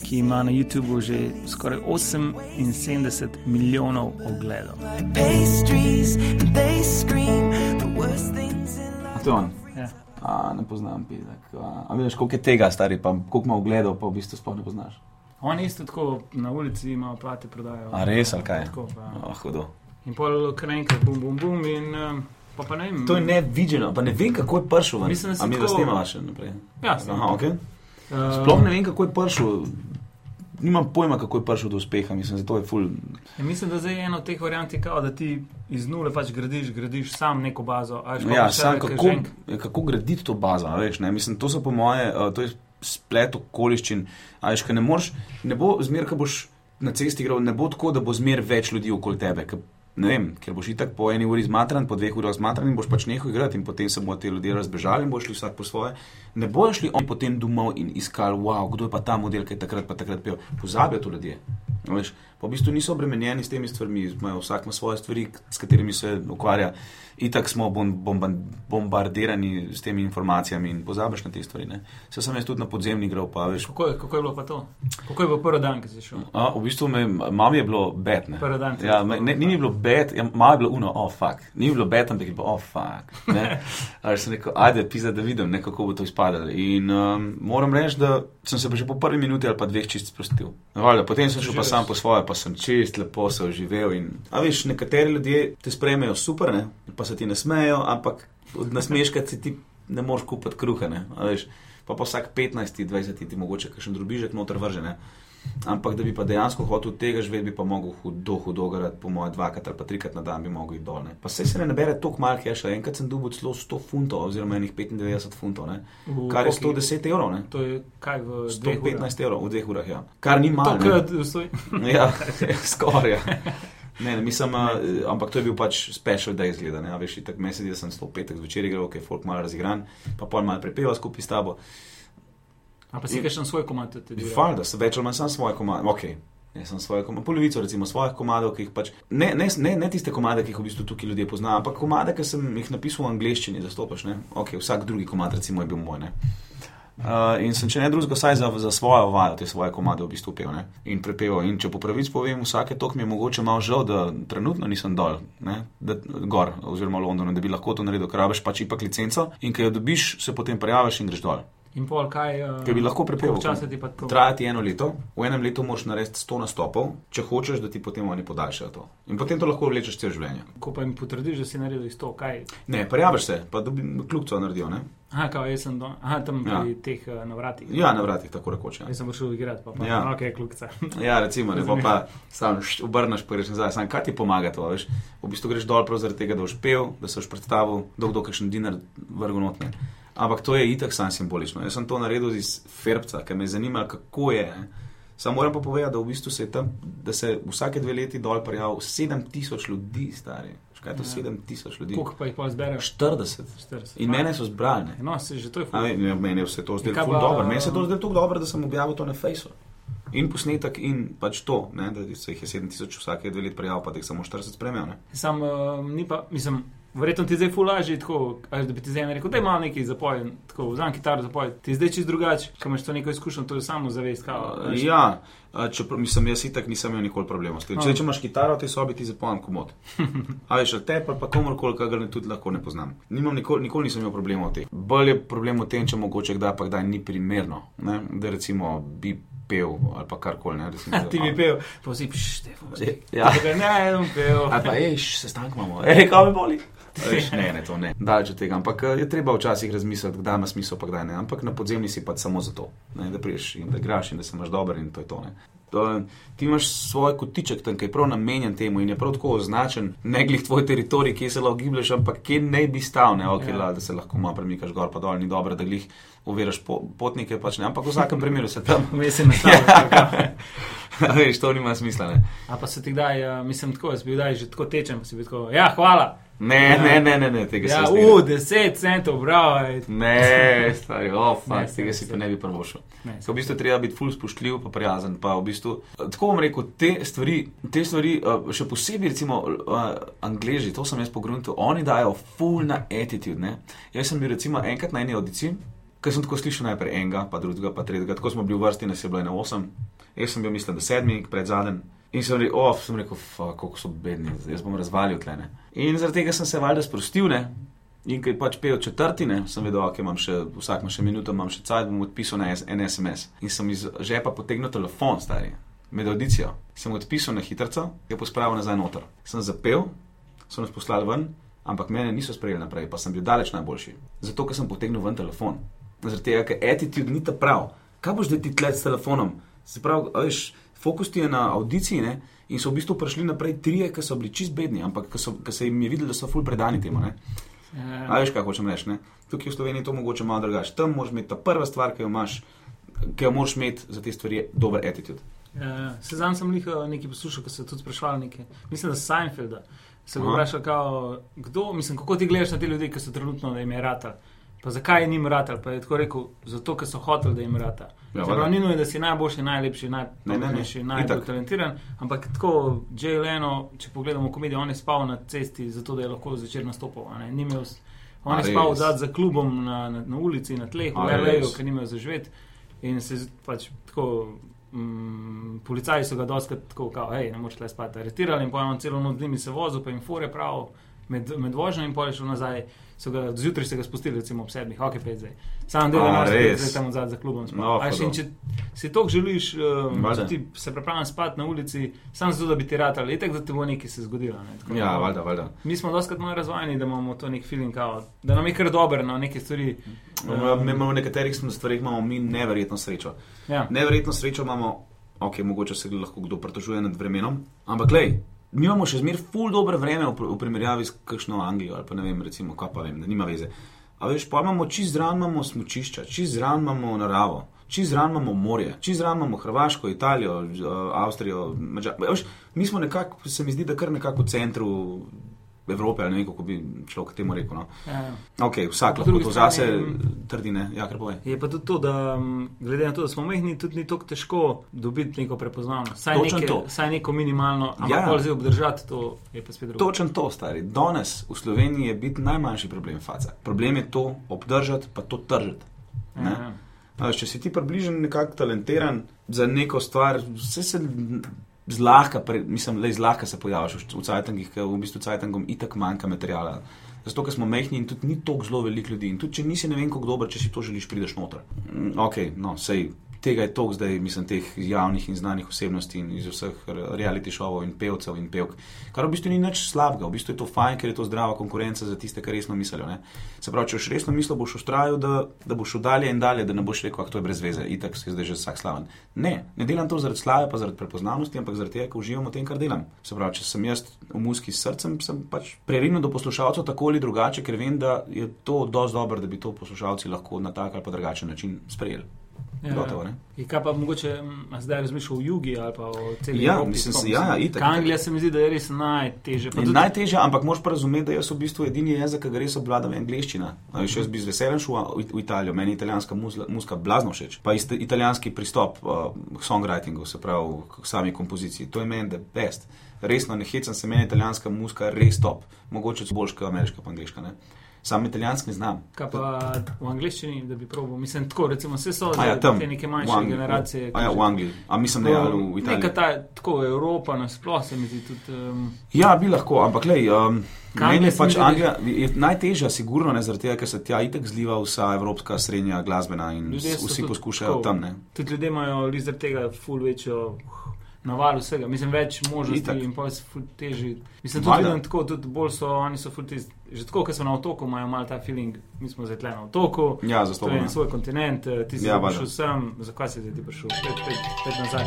Speaker 2: ki ima na YouTubu že skoraj 78 milijonov ogledov.
Speaker 1: A to je on?
Speaker 2: Ja.
Speaker 1: A, ne poznam pizak. A, a vidiš, koliko je tega, stari, pa koliko ima ogledov, pa v bistvu sploh ne poznaš.
Speaker 2: On isto tako na ulici ima plate prodajo.
Speaker 1: A res, ali kaj?
Speaker 2: Tako, pa.
Speaker 1: Oh, hudo.
Speaker 2: In pol krenke, bum, bum, bum. In, um, pa, pa ne vem.
Speaker 1: To je nevideno, pa ne vem, kako je prišel. ven.
Speaker 2: Mislim, da
Speaker 1: mi
Speaker 2: tako-
Speaker 1: ga snimava še naprej.
Speaker 2: Ja,
Speaker 1: Aha, okay.
Speaker 2: Uh,
Speaker 1: Sploh ne vem, kako je prišel. Nimam pojma, kako je prišel do uspeha, mislim, zato je ful.
Speaker 2: Ja, mislim, da zdaj je ena od teh variant, kao, da ti iz nule pač gradiš, gradiš sam neko bazo. veš,
Speaker 1: Ja, sam kako, kako graditi to bazo, veš, ne? Mislim, to so po moje, uh, to je splet okoliščin. A veš, ker ne moreš, ne bo zmer, ko boš na cesti igral, ne bo tako, da bo zmer več ljudi okoli tebe. Ker, ne vem, ker boš itak po eni uri zmatran, po dveh urah zmatran in boš pač nehal igrati in potem se bodo ti ljudje razbežali in boš šli vsak po svoje. Ne bojo šli oni potem domov in iskali, wow, kdo je pa ta model, ki je takrat pa takrat pel. Pozabijo to ljudje. Veš, Pa v bistvu niso obremenjeni s temi stvarmi, imajo vsak ima svoje stvari, s katerimi se ukvarja. Itak smo bom, bomba- bombardirani s temi informacijami in pozabiš na te stvari. ne. Saj sem jaz tudi na podzemni igral, pa veš.
Speaker 2: Kako je, kako je bilo pa to? Kako je bilo prvi dan, ki si šel?
Speaker 1: A, v bistvu me, mami je bilo bed. Ne.
Speaker 2: Prvi dan
Speaker 1: Ja, me- ne, ni mi bilo bed, ja, malo je bilo uno, oh, fuck. Ni bilo bed, ampak je bilo, oh, fuck. Ali sem rekel, ajde, pisa, da vidim, ne, kako bo to izpadalo. In um, moram reči, da sem se pa že po prvi minuti ali pa dveh čist sprostil. Valjda, potem sem šel pa sam po svoje, pa sem čist lepo se oživel. In, a veš, nekateri ljudje te sprejmejo super, ne, pa se ti ne smejo, ampak od nasmeška si ti ne moreš kupiti kruha, ne. Pa pa vsak 15, 20 ti mogoče kakšen drobižek noter vržene. Ampak da bi pa dejansko hotel tega živeti, bi pa mogel hudo, hudo garati, po mojem, dvakrat ali pa trikrat na dan bi mogel iti dol. Ne. Pa se se ne nabere toliko malih keša, enkrat sem dobil celo 100 funtov, oziroma enih 95 funtov, ne.
Speaker 2: V
Speaker 1: kar je
Speaker 2: koliko-
Speaker 1: 110 evrov, ne.
Speaker 2: To je kaj v dveh urah?
Speaker 1: 115 evrov v dveh urah, ja. Kar ni malo.
Speaker 2: Vstoj.
Speaker 1: Ja, skoraj. Ja. Ne, ne, mislim, a, ampak to je bil pač special day zgleda. Ne, veš, tako zdi, da sem 105 zvečer igral, ker je folk malo razigran, pa pol malo prepeva skupaj s tabo.
Speaker 2: A pa si kakšen svoj komad tudi.
Speaker 1: Fajn, da se več ali manj sam svoje komade. Ok. Jaz sem svoje komade, polovico recimo svojih komadov, ki jih pač, ne, ne, ne, ne tiste komade, ki jih v bistvu tukaj ljudje poznajo, ampak komade, ki sem jih napisal v angleščini, zastopaš, ne? Ok, vsak drugi komad recimo je bil moj, ne? Uh, in sem, če ne drugega, vsaj za, za svojo vajo te svoje komade v bistvu pel ne? in prepeval. In če po pravici povem, vsake tok mi je mogoče malo žal, da trenutno nisem dol, ne? da, gor, oziroma v Londonu, da bi lahko to naredil, ker rabiš pač ipak licenco in ko jo dobiš, se potem prijaviš in greš dol.
Speaker 2: In pol kaj. Uh,
Speaker 1: Ker bi lahko prepeval.
Speaker 2: koliko časa ti pa to?
Speaker 1: Traja ti eno leto, v enem letu moraš narediti 100 nastopov, če hočeš, da ti potem oni podaljšajo to. In potem to lahko vlečeš cel življenje.
Speaker 2: Ko pa jim potrdiš, da si naredil isto, kaj.
Speaker 1: Ne, prijaviš se, pa dobi kljubco naredijo. Ne?
Speaker 2: Aha, kao, jaz sem do, aha, tam
Speaker 1: Ja.
Speaker 2: pri teh uh, navratih.
Speaker 1: Ja, na vratih, tako rekoč. Ja.
Speaker 2: Jaz sem prišel igrati, pa pa
Speaker 1: Ja.
Speaker 2: ok, klukca.
Speaker 1: Ja, recimo, ne pa, pa sam št- obrneš, pa greš nazaj. Sam kaj ti pomaga to, veš? V bistvu greš dol prav zaradi tega, da boš pel, da se boš predstavil, bo kakšen dinar vrgel notne. Ampak to je itak sam simbolično. Jaz sem to naredil iz ferbca, ker me je zanimalo, kako je. ne. Samo moram pa povedati, da v bistvu se tam, da se vsake dve leti dol prijavil 7000 ljudi, stari. Kaj je to
Speaker 2: Ja.
Speaker 1: 7000 ljudi?
Speaker 2: Koliko pa jih pa zbereš?
Speaker 1: 40.
Speaker 2: 40.
Speaker 1: In mene so zbrali. ne.
Speaker 2: No, se že to je
Speaker 1: A
Speaker 2: ful.
Speaker 1: ne, ne, Meni je vse to zdelo
Speaker 2: pa-
Speaker 1: dobro. Meni se je to zdelo tako dobro, da sem objavil to na Facebooku. In posnetek, in pač to, ne, da se jih je 7000 vsake dve leti prijavil, pa da jih samo 40 spremljal. ne.
Speaker 2: Sam uh, ni pa, mislim, verjetno ti zdaj fulaži tako, ali da bi ti zdaj rekel, da ima neki zapoj, tako vzam kitaro zapoj. Ti zdaj čist drugače, ker imaš to neko izkušnjo, to je samo zavest. Kao.
Speaker 1: Ja, čeprav mislim, jaz itak nisem imel nikoli problemov. s tem. Če, če imaš kitaro tej sobi, ti zapojem komod. A veš, te pa, pa komorkoli, kar ne tudi lahko ne poznam. Nimam nikoli, nikoli nisem imel problemov v tem. Bolj je problem v tem, če mogoče kdaj pa kdaj ni primerno, ne? da recimo bi pel ali pa karkoli. ne, recimo, da-
Speaker 2: Ti bi pel, pa si pištef.
Speaker 1: Ja.
Speaker 2: Ne, ne, bom pel.
Speaker 1: Ali pa, ej, sestanek imamo, ej, kaj me boli. Veš, ne, ne, to ne. Daleč od tega. Ampak eh, je treba včasih razmisliti, kdaj ima smisel, pa kdaj ne. Ampak na podzemni si pa samo zato, ne, da priješ in da igraš in da se imaš dober in to je to. Ne. To, ti imaš svoj kotiček tam, ki je prav namenjen temu in je prav tako označen, ne glih tvoj teritorij, kje se lahko giblješ, ampak kje ne bi stal, ne, okay,
Speaker 2: ja.
Speaker 1: la, da se lahko malo premikaš gor pa dol, ni dobro, da glih uviraš po, potnike, pač ne, ampak v vsakem primeru se tam.
Speaker 2: Je nastavljen.
Speaker 1: Ja, veš, to nima smisla. Ne,
Speaker 2: A pa se ti kdaj, uh, mislim, tako, jaz bi kdaj že tako tečem, si bi tako, ja, hvala.
Speaker 1: ne, ne, ne, ne, ne tega
Speaker 2: Ja,
Speaker 1: se ne.
Speaker 2: u, 10 centov, bravo.
Speaker 1: Ne, stari, oh,
Speaker 2: Ne,
Speaker 1: fakt, tega
Speaker 2: ne,
Speaker 1: si pa ne bi prvošil.
Speaker 2: Ne,
Speaker 1: V bistvu treba biti ful spoštljiv, pa prijazen. Pa v bistvu, tako bom rekel, te stvari, te stvari uh, še posebej, recimo, uh, Angleži, to sem jaz pogrunil, oni dajo ful na attitude. Ne? Jaz sem bil recimo enkrat na eni audiciji, ker sem tako slišal najprej enega, pa drugega, pa tretjega, tako smo bili v vrsti, nas je bilo ena osem, jaz sem bil, mislim, da sedmi, pred zadnjim. In sem rekel, oh, sem rekel, kako so bedni, jaz bom razvalil tlene. In zaradi tega sem se valjda sprostil, ne. In ker pač pel četrtine, sem vedel, da imam še, vsak ima še minuto, imam še cajt, bom odpisal na en SMS. In sem iz žepa potegnil telefon, stari, med audicijo. Sem odpisal na hitrco, je pospravil nazaj noter. Sem zapel, so nas poslali ven, ampak mene niso sprejeli naprej, pa sem bil daleč najboljši. Zato, ker sem potegnil ven telefon. Zaradi tega, ker attitude ni ta prav. Kaj boš zdaj ti tleh s telefonom? Se pravi, veš, fokus ti je na audiciji ne? in so v bistvu prišli naprej trije, ki so bili čist bedni, ampak ki se jim je videlo, da so ful predani temu. Ne?
Speaker 2: Ja.
Speaker 1: A veš, kaj hočem reči? Ne? Tukaj v Sloveniji je to mogoče malo drugače. Tam moraš imeti ta prva stvar, ki jo imaš, ki jo moraš imeti za te stvari, dober attitude.
Speaker 2: Ja, se znam sem jih nekaj poslušal, ko so tudi sprašvali nekaj. Mislim, da Seinfelda. Se ga vprašal, kdo, mislim, kako ti gledaš na te ljudi, ki so trenutno, da jim je rata. Pa zakaj jim rata? Pa je tako rekel, zato ker so hoteli, da jim rata.
Speaker 1: Ja,
Speaker 2: prav, ni nujno, da si najboljši, najlepši,
Speaker 1: Ne, ne, ne.
Speaker 2: najpomembnejši, najbolj talentiran, ampak tako, Jay Leno, če pogledamo komedijo, on je spal na cesti, zato da je lahko zvečer nastopal. Ni imel On je spal zadaj za klubom na, na, na ulici, na tleh, v L.A.,
Speaker 1: res?
Speaker 2: ker ni imel za živeti. In se pač tako. Mm, policaji so ga doskrat tako, kao, hej, ne moreš le spati, aretirali in pojem celo noč z njimi se vozil, pa jim fore prav med, med vožnjo in pol je šel nazaj. So Ga, zjutraj so ga spustili, recimo ob sedmih, ok, pet zdaj. Sam del,
Speaker 1: A,
Speaker 2: da moraš
Speaker 1: res?
Speaker 2: zdaj tam zadaj za klubom.
Speaker 1: No,
Speaker 2: No, in
Speaker 1: hudo.
Speaker 2: če si to želiš, um, ti se prepravljam spati na ulici, sam zato, da bi ti ratali, itek, da te bo nekaj se zgodilo. Ne? Tako,
Speaker 1: Ja,
Speaker 2: no,
Speaker 1: valjda, valjda.
Speaker 2: Mi smo doskrat malo razvajeni, da imamo to nek feeling, kao, da nam je kar dobro na neke stvari.
Speaker 1: No,
Speaker 2: um,
Speaker 1: mi imamo nekaterih stvareh imamo mi neverjetno srečo.
Speaker 2: ja.
Speaker 1: Neverjetno srečo imamo, ok, mogoče se lahko kdo pritožuje nad vremenom, ampak lej, mi imamo še zmeraj full dobre vreme v, v primerjavi s kakšno Anglijo ali pa ne vem, recimo, kaj pa vem, da nima veze. A veš, pa imamo čist zraven imamo smučišča, čist zraven imamo naravo. Čez zraven imamo morje, čez zraven imamo Hrvaško, Italijo, ž- Avstrijo, Mačarsko. Mi smo nekako, se mi zdi, da kar nekako v centru Evrope, ali ne vem, kako bi človek temu rekel. No.
Speaker 2: Ja.
Speaker 1: Ok, vsak
Speaker 2: Po
Speaker 1: lahko to
Speaker 2: strani,
Speaker 1: zase
Speaker 2: mm,
Speaker 1: trdi, ne, ja, kar pove.
Speaker 2: Je pa tudi to, da glede na to, da smo mehni, tudi ni tako težko dobiti neko prepoznavnost. Saj,
Speaker 1: Točno
Speaker 2: neke,
Speaker 1: to.
Speaker 2: saj neko minimalno, ampak
Speaker 1: Ja.
Speaker 2: ja. zdaj obdržati to je pa spet drugo.
Speaker 1: Točen to, stari. Danes v Sloveniji je biti najmanjši problem faca. Problem je to obdržati, pa to tržiti.
Speaker 2: Ja, ja.
Speaker 1: Če si ti približen nekako talentiran za neko stvar, vse se zlahka, pre, mislim, le zlahka se pojaviš v, Cajtangih, ker v bistvu Cajtangom itak manjka materijala. Zato, ker smo mehni in tudi ni toliko zelo veliko ljudi. In tudi, če nisi ne vem, kako dober, če si to želiš, prideš noter. Mm, Ok, no, sej. Tega je toliko zdaj, mislim, teh javnih in znanih osebnosti in iz vseh re- reality šovov in pevcev in pevk. Kar v bistvu ni nič slabega, v bistvu je to fajn, ker je to zdrava konkurenca za tiste, ki resno mislijo. Ne? Se pravi, če boš resno mislil, boš ustrajal, da, da boš šel dalje in dalje, da ne boš rekel, da to je brez veze, itak si zdaj že vsak slaven. Ne, ne delam to zaradi slave, pa zaradi prepoznavnosti, ampak zaradi tega, ker uživam v tem, kar delam. Se pravi, če sem jaz v muski s srcem, sem pač prerinu do poslušalcev tako ali drugače, ker vem, da je to dosti dobro, da bi to poslušalci lahko na tak ali pa drugačen način sprejeli.
Speaker 2: Ja,
Speaker 1: Gotovo, ne?
Speaker 2: In kaj pa mogoče zdaj razmišljal o jugi ali pa o celem
Speaker 1: Ja,
Speaker 2: Evropi,
Speaker 1: mislim,
Speaker 2: tako,
Speaker 1: se- ja, ja, itak.
Speaker 2: Anglija se mi zdi, da je res najtežje. Tudi-
Speaker 1: najtežje, ampak moš pa razumeti, da jaz v bistvu edini jezik, ki ga res obvladam, je angliščina. A Veš, jaz bi z veseljem šel v, Italijo, meni je italijanska muzla, muska blazno všeč. Pa ist, italijanski pristop uh, songwritingu, se pravi k sami kompoziciji. To je meni the best. Resno, ne hecam se, meni italijanska muska res top. Mogoče boljša kot ameriška, pa angliška. Ne? Sam italijanski znam.
Speaker 2: Kaj pa v angleščini, da bi probil? Mislim, tako, recimo, vse so
Speaker 1: ja, tam,
Speaker 2: te neke manjše
Speaker 1: Angliji.
Speaker 2: generacije.
Speaker 1: A ja, v Angliji. A mislim, ne, ali v Italiji.
Speaker 2: Neka ta, tako Evropa nasploh se mi zdi tudi. Um,
Speaker 1: Ja, bi lahko, ampak lej, um, meni je pač
Speaker 2: da-
Speaker 1: Anglija je najtežja, sigurno ne zaradi tega, ker se tja itek zliva vsa evropska srednja glasbena in vsi poskušajo
Speaker 2: tako-
Speaker 1: tam. Ne.
Speaker 2: tudi ljudje imajo zaradi tega ful večjo naval vsega. Mislim, več možnosti
Speaker 1: Itak.
Speaker 2: in pa so ful težji. Mislim, tudi tako, tudi bolj so, oni so ful tisti, že tako, ker so na otoku, imajo malo ta feeling, mi smo zdaj na otoku.
Speaker 1: Ja,
Speaker 2: To je en svoj kontinent, eh, ti si
Speaker 1: Ja,
Speaker 2: ja, prišel sem, zakaj si zdaj ti prišel? Pet, pet, pet nazaj.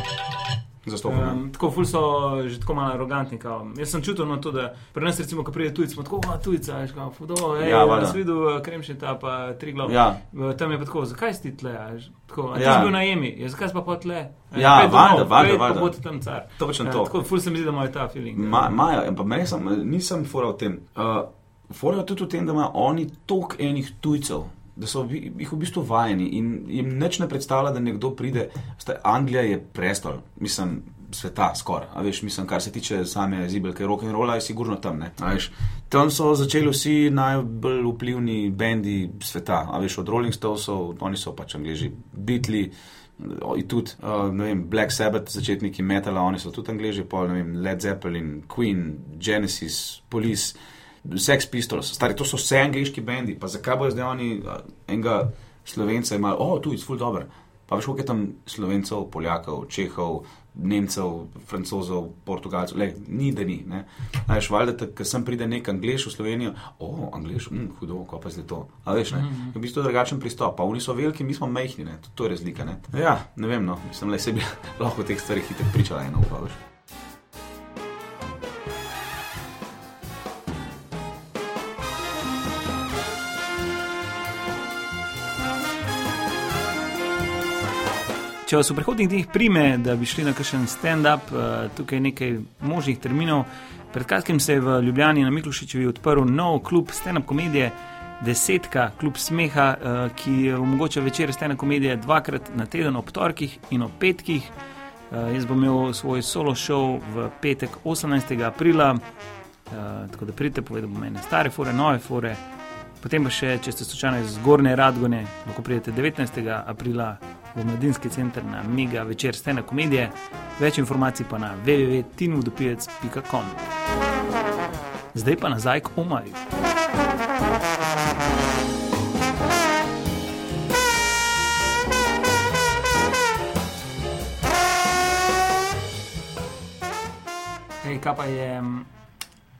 Speaker 1: Zastopano.
Speaker 2: Um, tako ful so že tako malo arogantni. Kao. Jaz sem čutil no, to, da pri nas, recimo, ko pride tujec, smo tako, a tujca, veš, kao, fudo, hej,
Speaker 1: Ja,
Speaker 2: ja, jaz videl kremšeta, pa tri glav.
Speaker 1: Ja,
Speaker 2: Tam je pa tako, zakaj si ti tle? a veš, Tako, a ti
Speaker 1: Ja.
Speaker 2: si bil na jemi, ja, zakaj si pa pa tle?
Speaker 1: Ja, valjda, valjda, valjda.
Speaker 2: bodi tam car.
Speaker 1: točno
Speaker 2: Ja,
Speaker 1: to.
Speaker 2: tako, ful se mi zdi, da imajo ta feeling.
Speaker 1: Ma, Maja, ampak meni sem, nisem fora v tem. Uh, fora je tudi v tem, da imajo oni toliko enih tujcev. Da so jih v bistvu vajeni in jim nič ne predstavlja, da nekdo pride. Staj, Anglija je prestol, mislim, sveta skoraj. A veš, mislim, kar se tiče same zibelke rock and rolla, je sigurno tam. Ne? A Veš, tam so začeli vsi najbolj vplivni bendi sveta. A veš, od Rolling Stonesov, oni so pač angliži, Beatli. O, In tudi, uh, ne vem, Black Sabbath, začetniki metala, oni so tudi angliži, pa ne vem, Led Zeppelin, Queen, Genesis, Police, Sex Pistols, stari, to so vse angliški bendi, pa zakaj bojo zdaj oni enega slovenca imeli, o, tu je ful dobr. Pa veš, koliko je tam slovencev, poljakov, čehov, nemcev, francozov, portugalcev, le, ni da ni. veš, valjda, ker sem pride nek angliš v Slovenijo, o, angliš, hm, hudo, ko pa zdaj to. A veš, ne,
Speaker 2: Mhm.
Speaker 1: je v bistvu drugačen pristop, pa oni so veliki, mi smo majhni, ne, to je razlika, ne. Ja, ne vem, no, mislim, le sebi lahko o teh stvarih hitro pričala eno, pa veš.
Speaker 2: Če vas v prihodnjih dneh prime, da bi šli na kakšen stand-up, eh, tukaj je nekaj možnih terminov. Pred kratkim se je v Ljubljani na Miklošičevi odprl nov klub stand-up komedije, desetka, kljub smeha, uh, ki omogoča večer stene komedije dvakrat na teden, ob torkih in ob petkih. Uh, jaz bom imel svoj solo show v petek 18. aprila, tako da pridite, povedal bom meni stare fore, nove fore. Potem pa še, če ste slučajno iz Gorne Radgone, lahko pridete 19. aprila v Mladinski center na Mega večer stene komedije. Več informacij pa na www.tinudopijec.com. Zdaj pa nazaj k Omarju. Ej, kaj pa je m,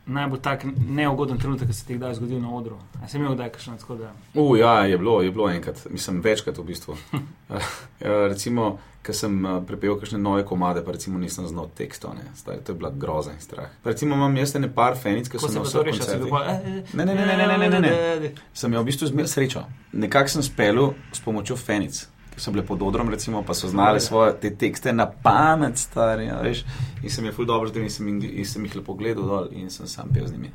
Speaker 2: najbolj tak neugoden trenutek, ki se ti kdaj zgodil na odru? A sem imel kdaj kakšno tako da?
Speaker 1: U, ja, je bilo, je bilo enkrat, mislim večkrat v bistvu. Eh, eh, recimo, ker sem eh, prepel kakšne nove komade, pa recimo nisem znal tekstov, Stari, to je bila groza in strah. Pa recimo imam jaz ne par fenic, ki sem
Speaker 2: jih naučil.
Speaker 1: Ne, ne, ne, ne, ne, ne, ne, ne. Sem imel v bistvu zmer srečo. Nekako sem spelil s pomočjo fenic. Ki so bile pod odrom, recimo, pa so znali svoje te tekste na pamet, stari. Ja, veš. in sem jih ful dobro zdel in sem, jih- in sem jih lepo gledal dol in sem sam pel z njimi.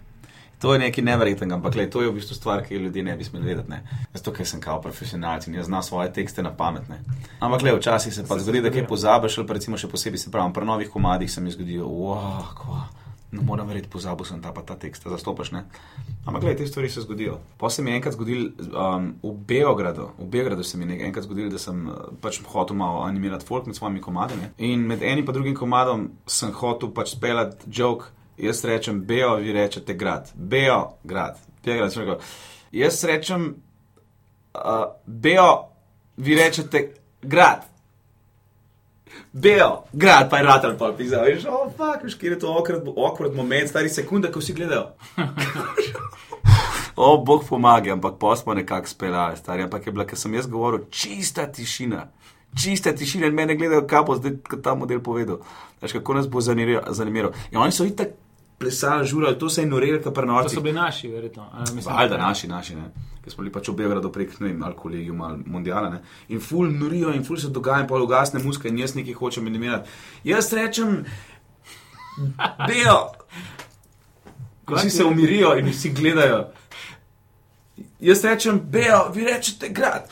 Speaker 1: To je nekaj neverjetnega, ampak lej, to je v bistvu stvar, ki jo ljudje ne bi smeli vedeti. ne. Zato, ker sem kao profesionalc in jaz znam svoje tekste na pamet. Ne. Ampak le, včasih se pa zgodi, da kaj
Speaker 2: zgodi.
Speaker 1: pozabiš, ali pa recimo še posebej se pravim, pri novih komadih se mi zgodi, wow, kva. Ne morem verjeti, pozabil sem ta pa ta tekst, zastopaš. Ne? Ampak, gledaj, te stvari se zgodijo. Pa se mi je enkrat zgodil um, v Beogradu, v Beogradu se mi je enkrat zgodil, da sem uh, pač hotel malo animirati folk med svojimi komadi. Ne? In med enim in drugim komadom sem hotel pač speljati joke. Jaz rečem Beo, vi rečete grad. Beo, grad. Beograd, sem rekel. Jaz rečem uh, Beo, vi rečete grad. Beo, grad, pa je ratel, pa pisal, veš, oh, fuck, veš, kje je to awkward, awkward moment, stari sekunda, ko vsi gledajo. o, bog pomaga, ampak pa smo nekako speljali, stari, ampak je bila, ker sem jaz govoril, čista tišina. Čista tišina in mene gledajo, kaj bo zdaj ta model povedal. Veš, kako nas bo zanimiral. In oni so itak plesali, žurali, to se je norelo, kar
Speaker 2: To
Speaker 1: prenašali.
Speaker 2: so bili naši, verjetno. a, mislim,
Speaker 1: Valjda, naši, naši, ne. Ker smo bili pač v Beogradu prek, ne vem, ali kolegium, ali mondiala, ne. In ful norijo, in ful se dogaja, in pol ugasne muska, in jaz nekaj hočem animirati. Jaz rečem, Beo, ko vsi se umirijo in vsi gledajo. Jaz rečem, Beo, vi rečete grad,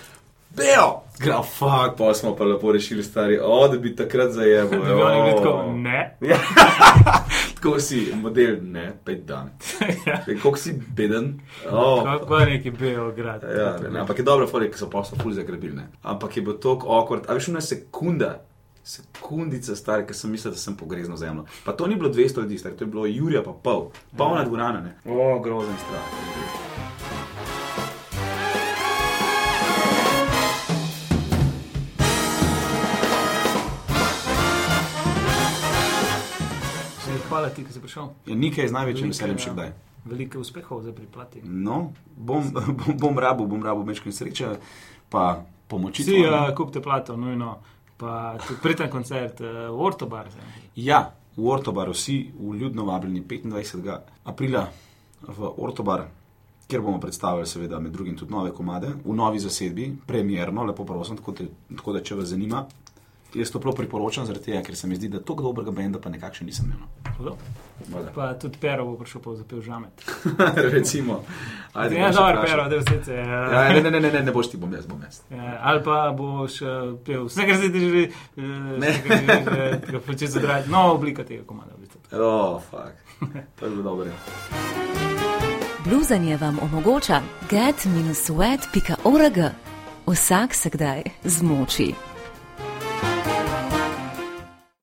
Speaker 1: Beo. Grad, fuck, pa smo pa lepo rešili, stari, o, da bi takrat zajebil.
Speaker 2: Da bi oni bili tako, ne.
Speaker 1: Ja. Tako si, model, ne, pet dan. Kako si beden? Oh.
Speaker 2: Kako je neki Beograd?
Speaker 1: Ja, ne, ampak je dobro, fore, ki so poslo ful zagrebili. Ne. Ampak je bil tok awkward, a veš, una sekunda, sekundica stara, ker sem mislil, da sem pogrezno zemljo. Pa to ni bilo 200 ljudi, star, to je bilo Jurija pa pol, polna dvorana, ne. O, grozen strah.
Speaker 2: Hvala ti, ki si prišel.
Speaker 1: Ja, nekaj z največjim veseljem še kdaj.
Speaker 2: Veliko uspehov za priplati.
Speaker 1: No, bom, bom, bom rabu, bom rabu mečkaj sreče, pa pomoči.
Speaker 2: Vsi uh, kupite plato, nujno. Pa tudi priten koncert uh, v Ortobar.
Speaker 1: Ja, v Ortobar, vsi vljudno vabljeni 25. aprila v Ortobar, kjer bomo predstavili, seveda, med drugim tudi nove komade, v novi zasedbi, premjerno, lepo prosim, tako, te, tako da če vas zanima. Jaz to prav priporočam, tega, ker se mi zdi, da tako dobrega benda pa nekakšen nisem imel. no.
Speaker 2: Pa tudi Pero bo prišel pa zapel žamet.
Speaker 1: Recimo. Ajde,
Speaker 2: Ja,
Speaker 1: bom še
Speaker 2: dobro. Pero, da vse se.
Speaker 1: Ja, ne, ne, ne, ne, ne, ne boš ti, bom jaz, bom jaz.
Speaker 2: Ja, ali pa boš uh, pel vse, kar se ti želi,
Speaker 1: Ne.
Speaker 2: da počeš zadrati. Nova oblika tega komada. v bistvu.
Speaker 1: Oh, fuck. To je bilo dobro. ja.
Speaker 3: Bluzanje vam omogoča get-sweat.org. Vsak se kdaj zmoči.